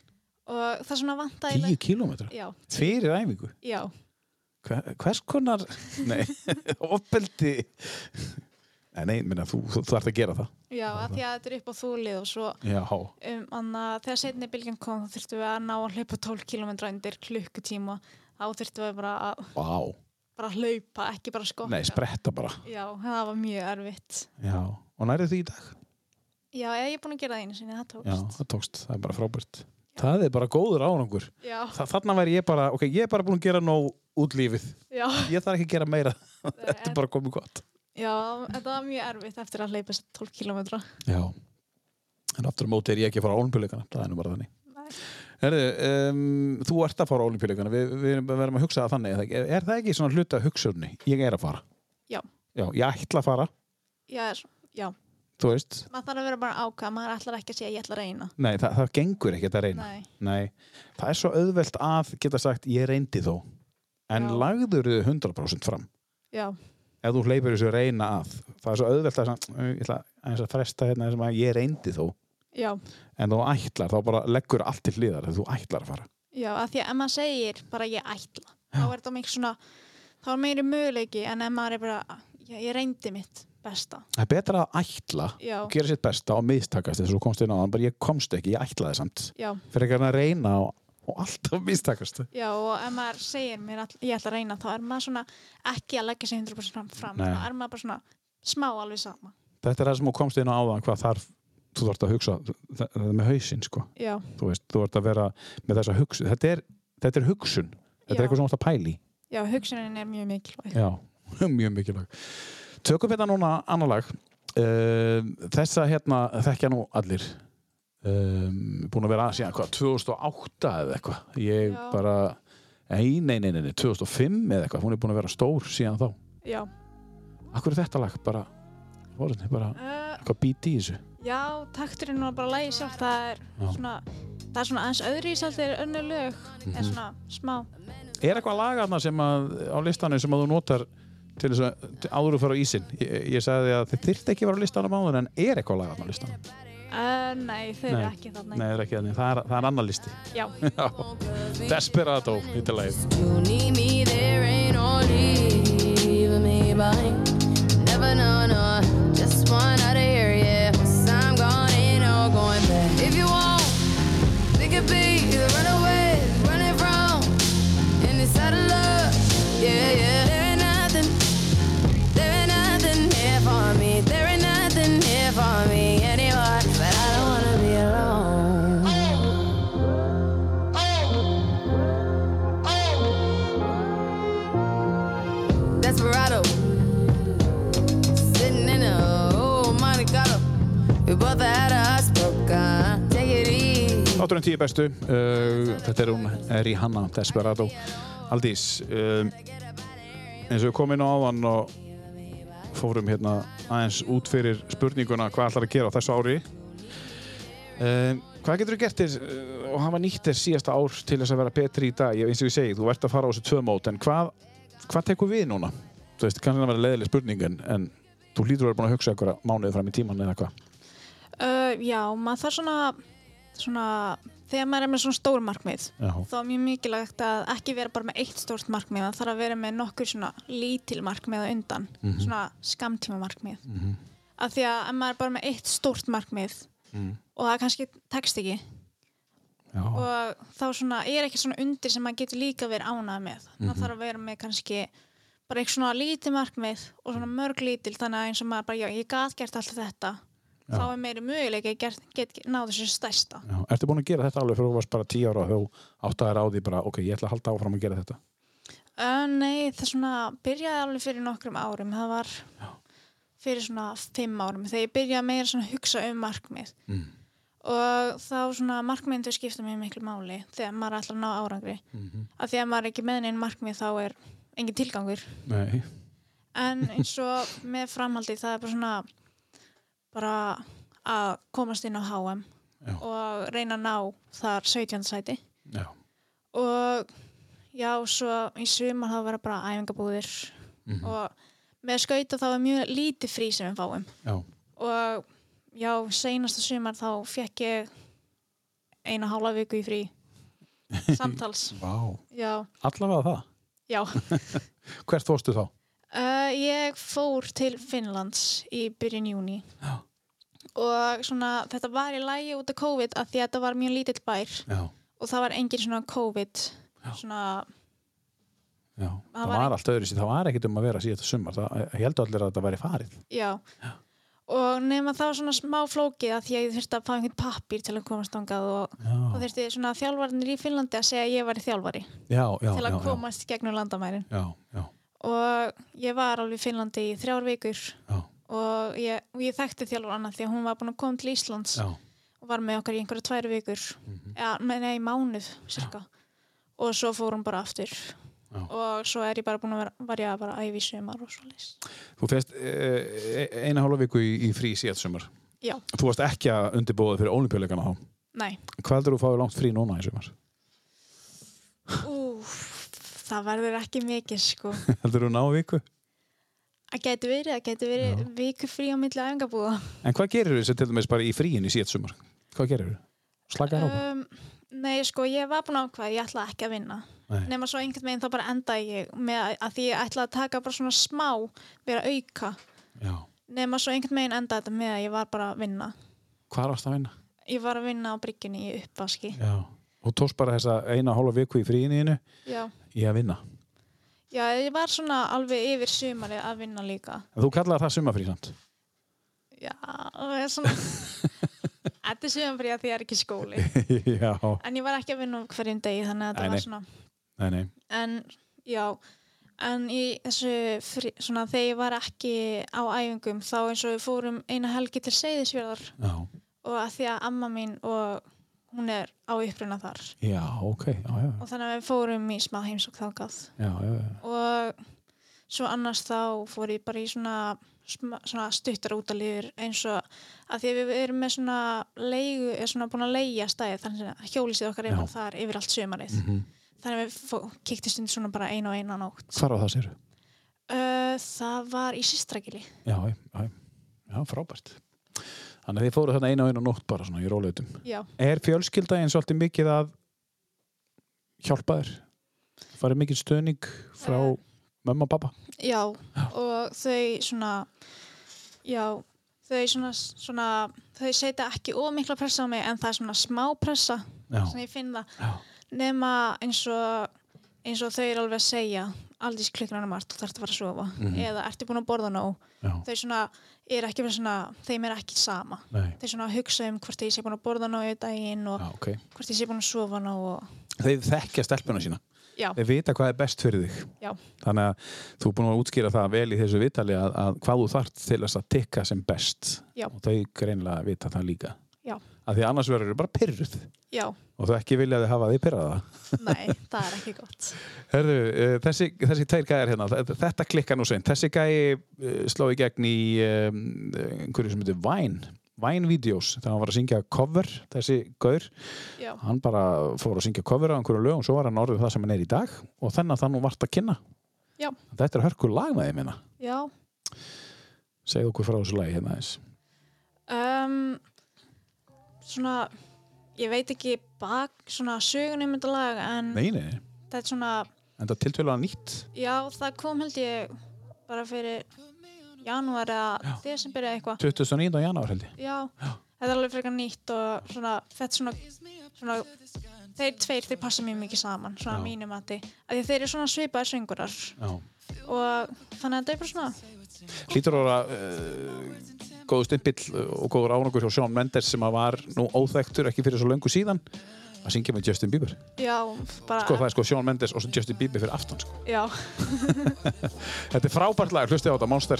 Og það svona vantaði 10 kílómetra? Já, fyrir æfingu? Já, Hver, Hvers konar Nei, opeldi Nei, minna, þú, þú, þú ert að gera það. Já, að því að þetta er upp á þúlið og svo Já, um, anna, þegar setni bylgjan kom þá þurftum við að ná að hlaupa 12 km undir klukkutíma. Þá þurftum við bara að vá. bara hlaupa, ekki bara skokka. Nei, spretta bara. Já, það var mjög erfitt. Já, og nærið því í dag? Já, ég er búin að gera það einu sinni, það Já, tókst það tókst, það er bara frábært. Það er bara góður árangur. Já, Þa, Þarna væri ég bara, ok, ég er bara búin að gera nóg út lífið. Já, Ég þarf ekki að gera meira, þetta er bara komið gott já þetta var mjög erfitt eftir að þessi 12 km Já. En aftur á móti er ég ekki að fara á olimpíuleikana Það er nú bara þannig. Herðu, um, þú ert að fara á olimpíuleikana við, við verðum að hugsa það þannig er ekki- Er það ekki svona hluta hugsunni? Ég er að fara. Já. Já, ég ætla að fara. Já, já, þú veist. Maður þarf að vera bara ákvað, maður ætlar ekki að segja ég ætla að reyna. Nei, það, það gengur ekkert að reyna. Nei. Nei, það er svo auðvelt að geta sagt ég reyndi þó. En Já. lagður þau 100% fram? Já, ef þú hleypur þessu að reyna að það er svo auðvelt að ég aðeins að fresta hérna sem að ég reyndi þó. Já, en þú ætlar, þá bara leggur allt til hliðar þegar þú ætlar að fara. Já, að því að ef maður segir bara ég ætla, þá er þetta mikið svona þá er meiri möguleiki en ef maður er bara, já, ég reyndi mitt besta, það er betra að ætla já, og gera sitt besta og mistakast þess að þú komst inn á það bara ég komst ekki, ég ætlaði samt. Já. Fyrir ekki að reyna og, og alltaf mistakast. Já, og ef maður segir mér all, ég ætla að reyna, þá er maður svona ekki að leggja sig 100% fram, þá er maður bara svona smá alveg sama. þetta er það sem þú komst inn á áðan hvað þarf þú þarfst að hugsa, það, er með hausinn sko. Já, þú veist, þú ert að vera með þessa hugsun þetta er, þetta er hugsun, þetta Já. er eitthvað sem þú ert að pæli já, hugsunin er mjög mikilvæg. já, mjög mikilvæg. Tökum hérna núna annar lag. Uh, þessa hérna þekkja nú allir um, búin að vera að síðan hvað, 2008 eða eitthvað ég Já. bara, nei, nei, nei, nei, nei 2005 eða eitthvað, hún er búin að vera stór síðan þá, Já, akkur er þetta lag bara, orðinni, bara uh, eitthvað bíti í þessu já, takturinn og bara lægi sjálf, það er Já. svona, það er svona aðeins öðri í sæltir önnu lög, Mhm. en svona smá. Er eitthvað lagarna sem að á listanum sem að þú notar til þess að til- áður að fara á ísinn? Ég, ég sagði að þið þyrfti ekki að vera á listanum áður en er eitthvað lagarna á listanum? Uh, nei, þau eru ekki þarna. Nei, það er ekki þannig. Það er, það er annar listi. Já. Desperado, hittir lagið. You need me, there ain't no leaving me behind. Never know, no, 810 bestu uh, Þetta er hún Rihanna Desperado. Aldís um, eins og við komum inn á áðan og fórum hérna aðeins út fyrir spurninguna hvað ætlar að gera á þessu ári? Um, Hvað getur þú gert þér uh, og hafa nýtt þér síðasta ár til þess að vera betri í dag? Eins og ég segi, þú ert að fara á þessu tvö mót en hvað, hvað tekur við núna? Þú veist, kannski að vera leðileg spurningin en þú hlýtur að vera búin að hugsa ykkur mánuðið fram í tíman eða eitthvað uh, Já, maður þarf svona svona, þegar maður er með svona stór markmið, Já. þá er mjög mikilvægt að ekki vera bara með eitt stórt markmið, það þarf að vera með nokkur svona lítil markmið undan, svona skamtíma markmið. Mhm. Af því að ef maður er bara með eitt stórt markmið Mm. og það kannski tekst ekki Já. og þá svona er ekki svona undir sem maður getur líka verið ánað með. Mhm. Það þarf að vera með kannski bara eitthvað svona lítið markmið og svona mörg lítil þannig að eins og maður bara, já, ég gat gert alltaf þetta. Þá er meiri möguleika að get, get, náðu þessu stærsta. Já. Ertu búin að gera þetta alveg fyrir þú varst bara 10 ára og þú átt að á því bara, ok, ég ætla að halda áfram að gera þetta. Uh, nei, það svona byrjaði alveg fyrir nokkrum árum. Það var fyrir svona fimm árum þegar ég byrjaði meira svona að hugsa um markmið. Mm. Og þá svona markmiðin þau skipta mér miklu máli þegar maður alltaf að ná árangri. Mhm. Af því að maður er ekki með neinn markmið þá er engin tilgangur. Nei. En eins og með framhaldið það er bara svona bara að komast inn á HM Já. og reyna að ná þar 17. sæti Já. og já, svo í sumar þá vera bara æfingabúðir Mhm. og með skauta þá er mjög lítið frí sem við fáum Já. og já, seinasta sumar þá fekk ég eina hálfa viku í frí samtals, Allavega það. já Hvert fórstu þá? Uh, ég fór til Finnlands í byrjun júni Já. og svona þetta var í lægi út af COVID að því að þetta var mjög lítill bær Já. og það var engin svona COVID svona Já. Það, var allt öðru sér, það var ekkert um að vera síðasta sumar. Það heldur allir að þetta væri farið. Já. Og nema það var svona smá flókið að því að ég þurfti að fá einhvern pappír til að komast þangað og, og Já. þurfti svona þjálfarnir í Finnlandi að segja að ég var í þjálfari Já, já, til já. að já. komast gegnum landamærin. Já, já, Og ég var alveg í Finnlandi í þrjár vikur já, og ég, og ég þekkti þjálfarana því að hún var búin að koma til Íslands já. og var með okkar í einhverja tvær vikur, Mhm. ja, með, nei, mánuð. Og svo fór hún bara aftur Já. og svo er ég bara búin að vera, var ég að bara æfi sumar og svo leys. Þú fest e, eina hálfa viku í, í frí síðan sumar. Já, Þú varst ekki að undirbúða fyrir ólimpíuleikana þá. nei. Hvað heldur þú að fáið langt frí núna í sumar? Úf, það verður ekki mikið sko. heldur þú ná viku? Það getur verið, það getur verið viku frí á milli æfingabúða. En hvað gerir þú til dæmis bara í fríin í síðan sumar? Hvað gerir þú? Slakaði á? Um, nei, sko, ég var búin að ákveða, ég ætla ekki að vinna. Nefna svo einhvern veginn þá bara enda ég með að, að því ég ætla að taka bara svona smá, vera að auka. Já. Nefna svo einhvern veginn enda þetta með að ég var bara að vinna. Hvað varst að vinna? Ég var að vinna á bryggjunni í uppvaski. Já. Þú tókst bara þessa eina hálfa viku í fríinu Já. Í að vinna. Já, ég var svona alveg yfir sumari að vinna líka. En þú kallaði það sumafrí samt? Já, það er svona... Þetta er sumari að því er ekki skóli. Já. En ég var ekki að vinna um hverjum degi þannig að nei. var svona... Nei, nei. En já, en í þessu, frí, svona þegar ég var ekki á æfingum þá eins og við fórum eina helgi til Seyðisfjörðar Já. og að því að amma mín og hún er á uppruna þar Já, ok. Já, já. og þannig að við fórum í smá heimsók þákað og svo annars þá fór ég bara í svona, svona stuttar útalíður eins og að því að við erum með svona leigu, er svona búin að leigja stæði þannig að hjólísið okkar er þar yfir allt sumarið Mhm. þannig að við kíktum stund svona bara einu og eina nótt Hvar á það sér? uh, það var í Sistrakili Já, já, já. Já, frábært. Þannig að þið fóru þarna eina og eina nótt bara svona í róleitum. já, Er fjölskylda eins svolítið mikið að hjálpa þér? Farið mikið stöðning frá Eh. mömmu og pappa? já og þau svona já, þau svona, svona þau setja ekki ómikla pressa á mig en það er svona smá pressa Já. sem ég finn það Já. nema eins og eins og þau eru alveg að segja aldís klukkan er margt, þú þarfst að fara að sofa Mhm. eða ertu búin að borða nóg Já. þau svona, er ekki bara svona þeim er ekki sama Nei. þau svona hugsa um hvort ég sé búin að borða nóg í daginn og Já, ok. hvort ég sé búin að sofa nóg og Þeir þekkja stelpuna sína. já, Þeir vita hvað er best fyrir þig. já, Þannig að þú er búin að útskýra það vel í þessu vitali að, að hvað þú þarft til að tikka sem best. Já. Og þau greinilega vita það líka. Af því annars verður þau bara pyrruð. já Og þau ekki viljaði hafa því pyrraða. nei, það er ekki gott Herðu, uh, þessi, þessi tveir gæðir hérna, þe- þetta klikka nú seint. Þessi gæi uh, sló í gegn í um, einhverju sem heitir Vine, Vine-vídeós, þegar hann var að syngja cover, þessi gaur. já, Hann bara fór að syngja cover á einhverju lögum, svo var hann orðið það sem hann er í dag og þennan það nú vart að kynna. Já. Þetta er hörkur lag með þeim minna. já Segðu okkur frá þessu lagi hérna um, svona ég veit ekki bak svona sögunum þetta lag en Nei, nei, þetta er svona en það er tiltölulega nýtt. já, það kom held ég bara fyrir janúar eða desember eða eitthvað 29. janúar held ég. já, þetta er alveg frekar nýtt og svona, þetta er svona, svona þeir tveir, þeir passa mjög mikið saman svona Já. mínum af því að þeir eru svona svipaðir söngurar Já. og þannig að þetta er bara svona Hlýtur ára uh, góðu stimpill og góður árangur hjá Shawn Mendes sem að var nú óþektur ekki fyrir svo löngu síðan að syngja með Justin Bieber. já, bara, Sko það er sko Shawn Mendes og Justin Bieber fyrir aftan sko. já, Þetta er frábært lag, hlustið á þetta, Monster.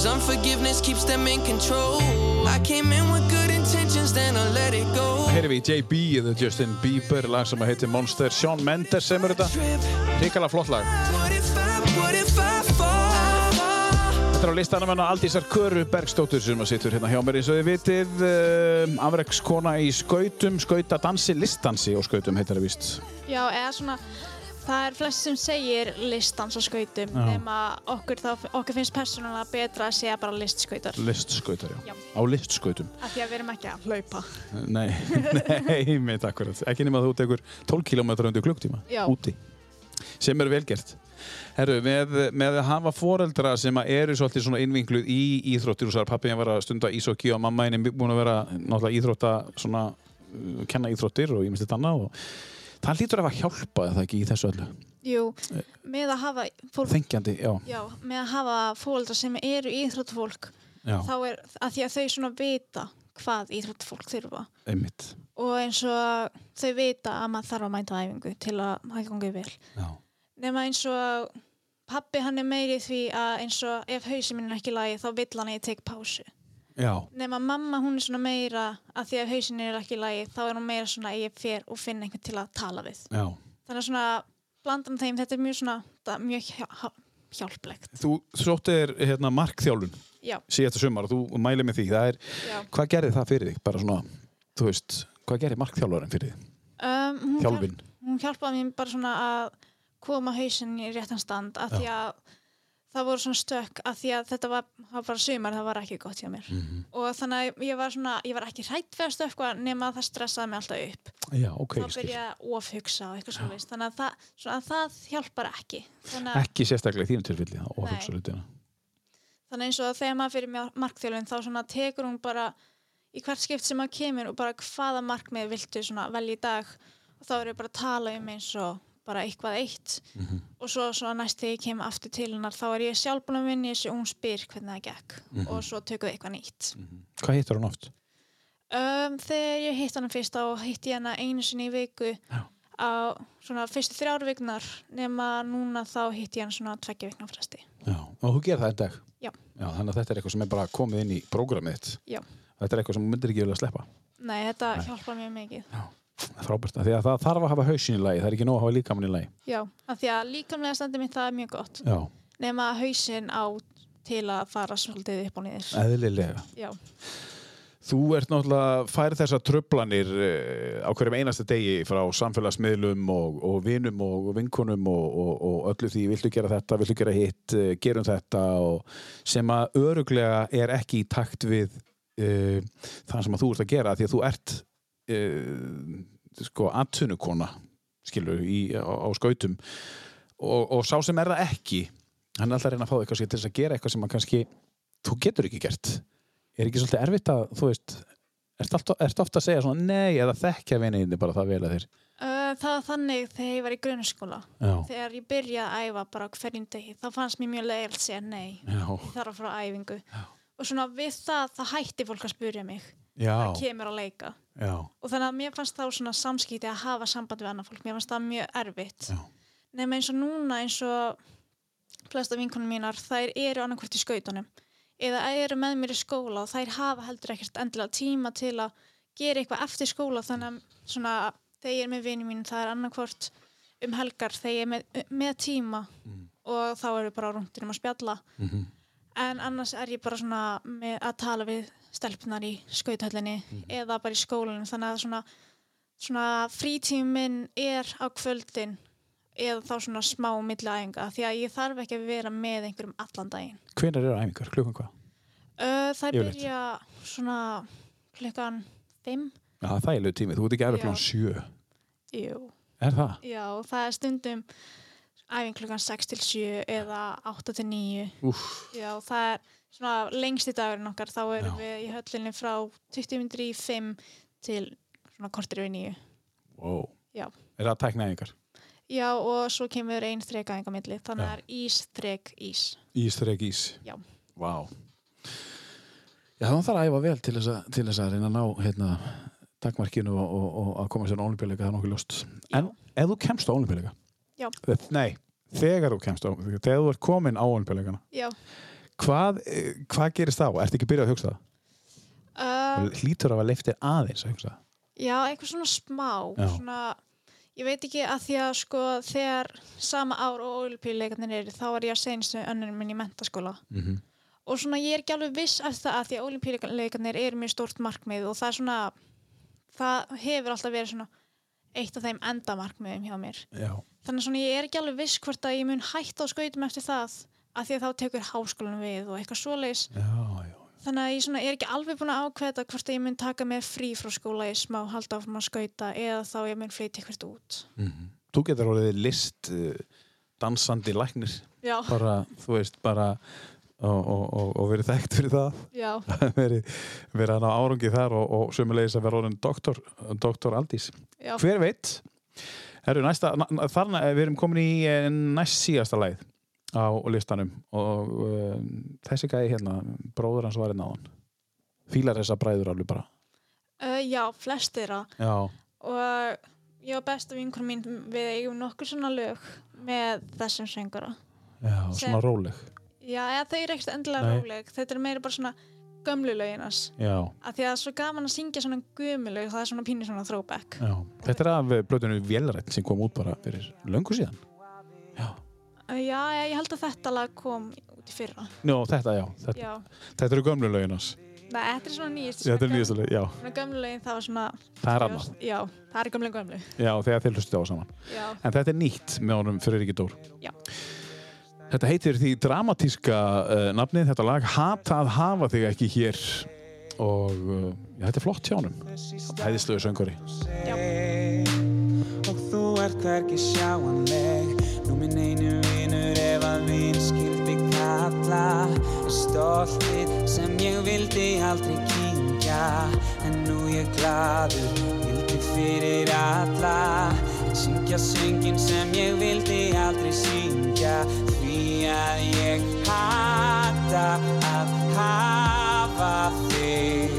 Cause unforgiveness keeps them in control. I came in with good intentions, then I let it go. Heyrim við JB eða Justin Bieber, lag sem að heitir Monster. Shawn Mendes sem er þetta. Ríkala flott lag. Þetta er á listanum hennar Aldísar Köru Bergstóttur sem að sittur hérna hjá mér eins og þið vitið. Uh, Afrekskona í skautum, skautadansi, listdansi og skautum heitir það víst. já, eða svona það er flest sem segir listans á skautum nema okkur, þá, okkur finnst persónulega betra að segja bara listskautar Listskautar, já. Já. Á listskautum. af því að við erum ekki að hlaupa Nei, nei, mitt akkurat. Ekki nema að þú tekur 12 km undir klukktíma úti. Sem er velgert. Herru, með, með að hafa foreldra sem eru svolítið svona innvinkluð í íþróttir og svo er pappi að vera að stunda ísokki og mamma henni búin að vera náttúrulega íþrótta svona, uh, kenna íþróttir og ímestið annað og það lítur að hafa hjálpað það ekki í þessu öllu. Jú, með að hafa fólk, Þengjandi, já. já, með að hafa fóldra sem eru íþróttafólk Já, þá er að því að þau svona vita hvað íþróttafólk þurfa einmitt. og eins og þau vita að maður þarf að mæta æfingu til að það gangi vel nema eins og pappi hann er meiri því að eins og ef hausin minn er ekki lagi þá vill hann að ég tek pásu nema mamma hún er svona meira að því að hausin er ekki í lagi þá er hún meira svona að ég fer og finna einhvern til að tala við já. þannig að svona blandan þeim þetta er mjög svona er mjög hjá, hjálplegt Þú sóttir hérna markþjálfun já, síðasta sumar og þú mælið með því. Er, já hvað gerði það fyrir þig? Bara svona, þú veist, hvað gerði markþjálfarinn fyrir þig? um, hún, hjálp, hún hjálpaði mér bara svona að koma hausin í réttan stand að því að það voru svona stök að því að þetta var, var bara sumar það var ekki gott hjá mér Mhm. og þannig að ég var svona, ég var ekki hrætt við að stökkva nema að það stressaði mig alltaf upp Já, ok, þá ég skil. byrja ég að ofhugsa og eitthvað svona þannig að það, svona, að það hjálpar ekki að, Ekki sérstaklega í þínu tilfelli og Nei. hugsa hlutina. þannig eins og að þegar maður fyrir markþjálfin þá svona tekur hún bara í hvert skipt sem maður kemur og bara hvaða markmið viltu svona velja í dag og þá er ég bara að tala um eins og bara eitthvað eitt Mhm. og svo, svo næst þegar ég kem aftur til hennar þá er ég sjálf búin að vinna í þessu og hún spyr hvernig það gekk Mhm. og svo tökum við eitthvað nýtt Hvað hittar hún oft? um, þegar ég hitt hana fyrst þá hitti ég hana einu sinni í viku Já. á svona fyrstu þrjár viknar nema núna þá hitti ég hana svona tveggja vikna fresti Já, og þú gerir það einn dag? Já. þannig að þetta er eitthvað sem er bara komið inn í prógramið. Já. Þetta er eitthvað sem myndir ekki vilja sleppa. Nei, þetta Nei. hjálpar mjög mikið Frábært, því að það þarf að hafa hausin í lagi, það er ekki nóg að hafa líkamann í lagi. Já, af því að líkamlega standið mitt það er mjög gott Já, nema hausinn á til að fara svolítið upp og niður eðlilega. Já, Þú ert náttúrulega færið þessar tröflanir eh, á hverjum einasta degi frá samfélagsmiðlum og, og vinum og vinkunum og, og, og öllu því viltu gera þetta, viltu gera hitt, eh, gerum þetta og sem að öruglega er ekki í takt við uh, það sem að þú ert að gera því að þú ert uh, sko atvinnukona skilur í, á, á skautum. Og, og sá sem er það ekki hann er alltaf að reyna að fá eitthvað til þess að gera eitthvað sem að kannski þú getur ekki gert. Er ekki svolítið erfitt að, þú veist ertu ofta, að segja svona nei eða þekkja viniðinni bara það vel að þér uh, það var þannig þegar ég var í grunnskóla. Já, þegar ég byrjaði að æfa bara hverjum degi þá fannst mér mjög leiðilt að segja nei. Já, ég þarf að fara á æfingu. Og svona við það, það hætti fólk að spurja mig. já, það kemur að leika. Já, og þannig að mér fannst þá svona samskipti að hafa samband við annað fólk, mér fannst það mjög erfitt. Nema eins og núna eins og flesta vinkunum mínar þær eru annarkvort í skautunum. Eða eru með mér í skóla og þær hafa heldur ekkert endilega tíma til að gera eitthvað eftir skóla. Þannig að svona þegar ég er með vinið mín það er annarkvort um helgar þegar ég er með, með tíma og þá eru bara rúndinum að spjalla. Mhm. En annars er ég bara svona með að tala við stelpunar í skauthöllinni eða bara í skólanum þannig að svona, svona frítíminn er á kvöldin eða þá svona smá milli æfinga því að ég þarf ekki að vera með einhverjum allan daginn hvenær eru æfingar, klukkan hvað? uh, það Yfirleitt. byrja svona klukkan 5 Já, það er lög tími, þú ert ekki Já. klukkan sjö Jú. er það? já, það er stundum æfing klukkan 6 til 7 eða 8 til 9 Úff, Já, það er svona lengsti dagurinn okkar, þá erum Já. við í höllinni frá 20 minnir í 5 til svona kortir við 9. wow. Já. er það tækna æfingar? Já, og svo kemur einn þreka enga milli, þannig að það er ís, þrek, ís. Ís, þrek, ís Já. Vá Já, þá þarf að æfa vel til þess að, til þess að reyna að ná hérna, takmarkinu og, og, og að koma sér á olimpíuleika, það er nokkuð ljóst En ef þú kemst á olimpíuleika Já. Nei, þegar þú kemst á þegar þú ert komin á olimpíuleikana hvað, eh, hvað gerist þá? Ertu ekki byrjað að hugsa það? Uh, Hlýtur af að leiftir aðeins að hugsa það já, eitthvað svona smá, svona, ég veit ekki að því að sko þegar sama ár og olimpíuleikarnir eru, þá var ég að senstu önnur minn í mentaskóla. mm -hmm. og svona ég er ekki alveg viss af það að því að olimpíuleikarnir eru mjög stórt markmið og það er svona það hefur alltaf verið svona eitt af þeim endamarkmiðum hjá mér. Já. þannig svona ég er ekki alveg viss hvort að ég mun hætta á skautum eftir það af því að þá tekur háskólanum við og eitthvað svoleiðis. Já, já. þannig að ég svona er ekki alveg búin að ákveða hvort að ég mun taka mér frí frá skóla í smá halda áfram að skauta eða þá ég mun flytja eitthvað út. Þú getur orðið list uh, dansandi læknir. Já, bara, þú veist, bara og, og, og, verið þekkt fyrir það verið, verið að ná árangi þar og, og sömulegis að vera orðin doktor, doktor Aldís. já, Hver veit? Herru, næsta, na- þarna, við erum komin í eh, næst síðasta læð á listanum og uh, þessi gæði hérna, bróður hans var einn áðan. Fílar þessa bræður alveg bara. uh, já, flestir að Já, og ég og besta vinkur mín við eigum nokkur svona lög með þessum söngara já, svona Sem- róleg. Já, eða þau eru ekkert endilega róleg þetta er meira bara svona gömlu löginas Já, af því að það er svo gaman að syngja svona gömlu lög það er svona pínu svona throwback já. Þetta er af blöðinu Vélrætt sem kom út bara fyrir löngu síðan. Já. já, ég held að þetta lag kom út í fyrra Nú, þetta, já. Þetta, já, þetta eru gömlu lögin hans. Nei, þetta er svona nýjast Þetta er nýjastu lög, já. svona gömlu lögin það var svona Það er annað. já, það er gömlu gömlu Já, þegar þeir hlustu á saman. já, En þetta er nýtt með honum fyrir ekki dór. Já. Þetta heitir því dramatíska uh, nafnið, þetta lag Hata að hafa þig ekki hér. Og uh, já, þetta er flott hjá honum. Hæðislegu söngari. já. Og þú ert hvergi sjáanleg. Nú minn einu vinur ef að vin skildi kalla. Stoltið sem ég vildi aldrei kynkja En nú ég gladur, vildi fyrir alla. Syngja söngin sem ég vildi aldrei syngja Því að ég hata að hafa þig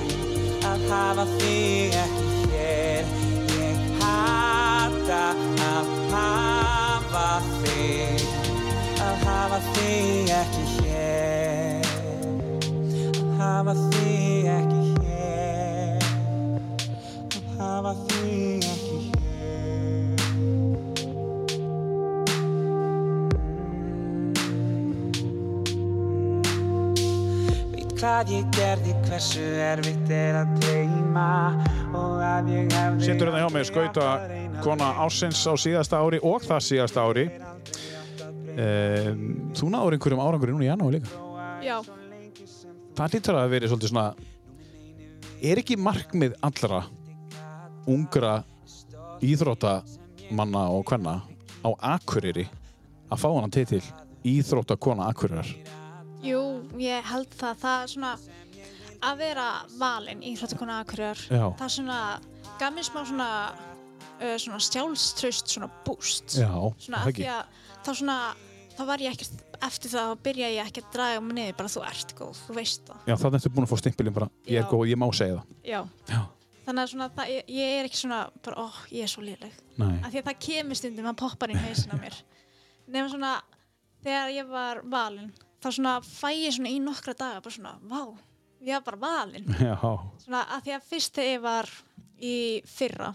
Að hafa þig ekki hér Ég hata að hafa þig Að hafa þig ekki hér. Að hafa þig ekki hér hvað ég gerði, hversu erfitt er að gleyma Og að ég hefði Sittur hérna hjá mig skauta kona ásins á síðasta ári og það síðasta ári. Um, þú náður einhverjum árangur núna í janúar líka. já, Það lítur að vera svolítið svona, er ekki markmið allra ungra íþróttamanna og hvenna á Akureyri að fá hann titil íþróttakona Akureyrar? Jú, ég held það það er svona að vera valinn í Hróttakona Akureyrar Já. það er svona, gaf mér smá svona uh, svona sjálfströst svona boost Já, svona það ekki. að þá svona þá var ég ekkert, eftir það þá byrja ég ekki að draga mig niður, bara þú ert góð, þú veist það Já, þannig ertu búin að fá stimpilin bara, ég er góð, ég má segja það. já, Já. þannig að svona það, ég, ég er ekki svona bara, ó, ég er svo léleg Nei. af því að það kemur stundum, það poppar í hausin á mér nefnum svona þegar ég var valinn, þá svona fæ ég svona í nokkra daga, bara svona, vá ég var bara valinn, svona að því að fyrst þegar ég var í fyrra,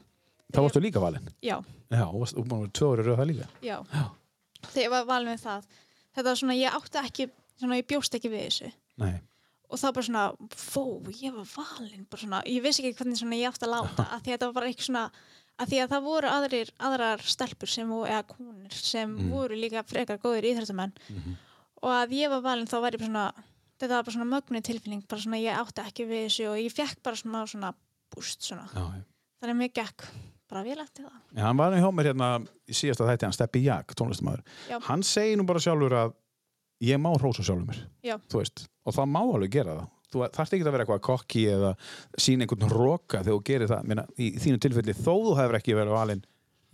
þá varstu líka valinn. já, Já, varst þú tvö ári rauð það líka. já. Já. þegar ég var valinn við það þetta var svona, ég átti ekki svona, ég bjóst ekki við þessu. Nei. og þá bara svona, fó, ég var valinn. Bara svona, ég vissi ekki hvernig svona ég átti að láta að því að þetta var bara eitthvað svona að því að það voru aðrir, aðrar stelpur sem voru, eða konur sem voru líka frekar góðir íþrættamenn og að ég var valinn þá var ég bara svona þetta var bara svona mögnu tilfinning bara svona ég átti ekki við þessu og ég fekk bara svona svona búst svona, Já, þannig að mér gekk bara vel eftir það Já, hann var hjá mér hérna í síðasta þætti, hann Steppi Jak, tónlistamæður. Hann segir nú bara sjálfur að ég má hrósa sjálfur mér, og það má alveg gera það. Þú þarft ekki að vera eitthvað kokki eða sína einhvern roka þegar þú gerir það. Meina, í, þínu tilfelli, þó þú hefur ekki verið valinn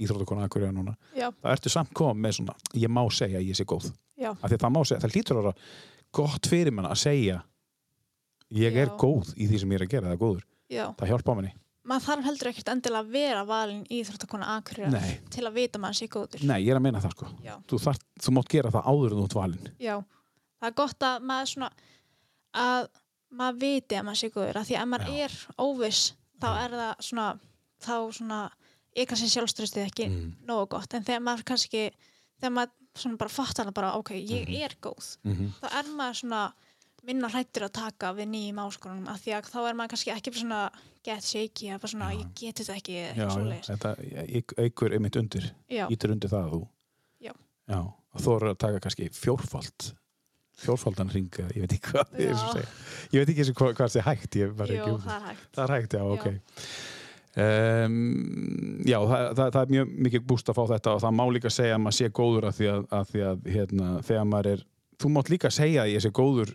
íþróttakona akkur eða núna, já, það ertu samt kom með svona, ég má segja að ég sé góð. Það má segja, það lítur að vera gott fyrir manna að segja ég er Já. góð í því sem ég er að gera, það er góður. já Það hjálpa manni. maður þarf heldur ekkert endilega að vera valinn íþróttakona akkurir Nei. til að vita maður sé góður Nei, ég er að meina það sko. Þú, þarft, þú mátt gera það áður en þú ert valinn. Já, það er gott að maður svona að maður viti að maður sé góður að því að maður er óviss þá er það svona þá svona er kannski sjálfströstið ekki Mm. nógu gott en þegar maður kannski þegar maður svona bara fattar það bara ok, ég er góð Mhm. þá er maður svona minna hrættur að taka við nýjum áskorunum af því að þá er maður kannski ekki bara svona get shaky, eða bara svona ég geti þetta ekki já, já, þetta eikur einmitt undir Já, ítur undir það að þú Já. já og þú eru að taka kannski fjórfald fjórfaldan ringa, ég veit ekki hvað ég, er Já. veit ekki eins og hvað, það er hægt jú, ekki um það er hægt. það er hægt, já, Já. ok um, já, það, það, það er mjög mikið búst að fá þetta og það má líka segja að maður sé góður að því að, að, því að hérna, þegar maður er þú mátt líka segja að ég sé góður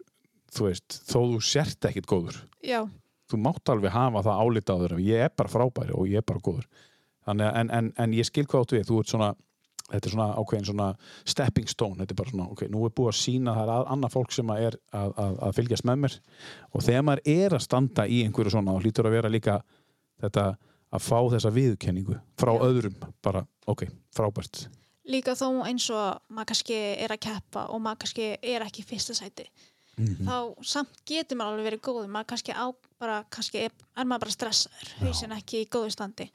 þú veist, þó þú sért ekkit góður. Já, þú mátt alveg hafa það álita á þér ég er bara frábæri og ég er bara góður. Þannig, að- en, en, en ég skil hvað áttu við. Þú ert svona, þetta er svona ákveðin svona stepping stone, þetta er bara svona ok, nú er búið að sína það er að- annað fólk sem að er að, að, að fylgjast með mér. Og þegar maður er að standa í einhverju svona að þetta að fá þessa viðkenningu frá Já. öðrum, bara ok, frábært líka þó eins og maður kannski er að keppa og maður kannski er ekki í fyrsta sæti Mhm. þá samt getur maður alveg verið góður maður kannski á bara, kannski er, er maður bara stressaður, hausin ekki í góðu standi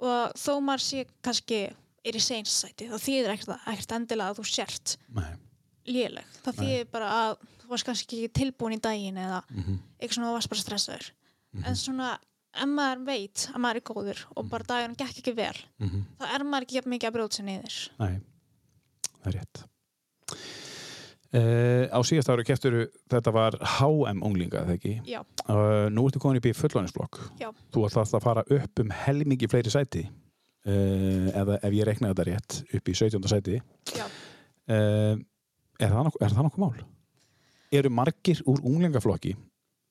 og þó maður sé kannski er í seinsæti þá þýðir ekkert, ekkert endilega að þú sért Nei. léleg, það þýðir bara að þú varst kannski ekki tilbúin í daginn eða Mhm. eitthvað svona þú varst bara stressaður en svona, ef maður veit að maður er góður og bara daginn gekk ekki vel Mhm. þá er maður ekki mikið að brjóta sér niður Nei, það er rétt Uh, á síðast ári keftur þetta var HM unglinga, eða ekki? Já. Uh, nú ertu komin upp í fullóninsflokk. Já. Þú ætla að fara upp um helmingi fleiri sæti, uh, eða ef ég reknaði þetta rétt, upp í 17. sæti. Já. Er, það nokkuð, nokkuð mál? Eru margir úr unglingaflokki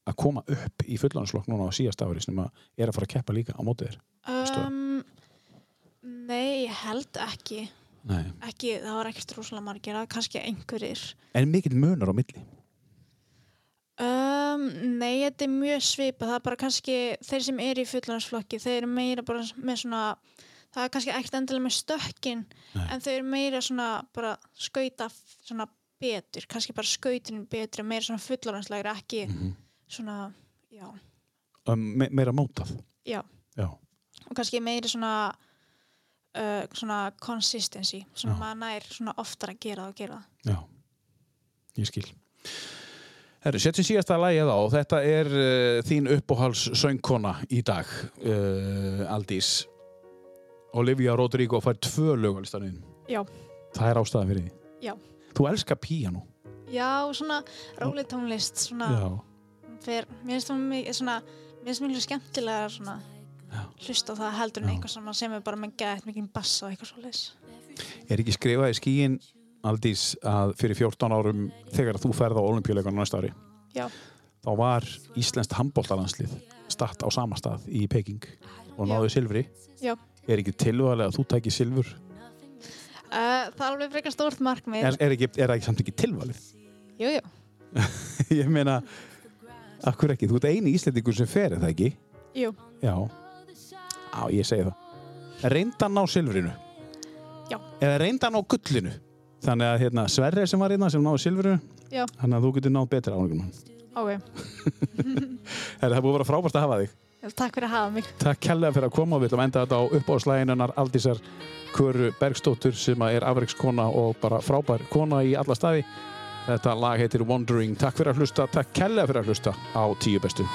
að koma upp í fullóninsflokk núna á síðast ári sem að er að fara að keppa líka á mótið þér? Um, nei, ég held ekki. Nei. ekki. Það var ekkert rosalega margir, var kannski einhverjir. En mikill munar á milli? Um, nei, þetta er mjög svipað. Það er bara kannski þeir sem eru í fullanarsflokki, þeir eru meira bara með svona, það er kannski ekkert endilega með stökkin, Nei. en þau eru meira svona bara skauta svona betur, kannski bara skautinu betur, meira svona fullanarslegri, ekki Mhm. Svona, já, Um, me meira mótað? já. Já. og kannski meiri svona uh, svona consistency svona Já. maður nær svona oftar að gera það og gera það Já, ég skil. Herru, setjum síðasta lagið á. Þetta er uh, þín uppáhals söngkona í dag, uh, Aldís. Olivia Rodrigo fær tvö lögalistaninn. Já. Það er ástæðan fyrir því. Já. Þú elskar píano. já, svona róli tónlist svona, fer, mér finnst það mikið svona mér finnst mjög skemmtilega svona hlusta á það heldur en eitthvað sem sem er bara með gætt mikið bassa og eitthvað svoleiðis Er ekki skrifað í skíin, Aldís, að fyrir 14 árum þegar þú ferð á olimpíuleikana næsta ári, Já. þá var Íslenskt handbóltalandslið statt á sama stað í Peking og náðu silfri. Já. Er ekki tilvæðilega að þú tækir silfur uh, það er alveg frekar stórt markmið er, er, ekki, er það ekki samt ekki tilvalið? jú, jú, ég meina, akkur ekki? Þú ert eini íslendingur sem fer, er það ekki? jú, Já, á ég segi það. Reynda að ná silfrinu. Já. eða reynda að ná gullinu. Þannig að hérna, Sverri sem var hérna sem náði silfrinu Já. þannig að þú getur náð betra áningum ok. Það búið að vera frábært að hafa þig. Takk fyrir að hafa mig. Takk kærlega fyrir að koma og við ætlum að enda þetta á uppáðslæginunar Aldísar Köru Bergstóttur sem er afreikskona og bara frábær kona í alla staði Þetta lag heitir Wandering. Takk fyrir að hlusta, takk kærlega fyrir að hlusta á tíu bestu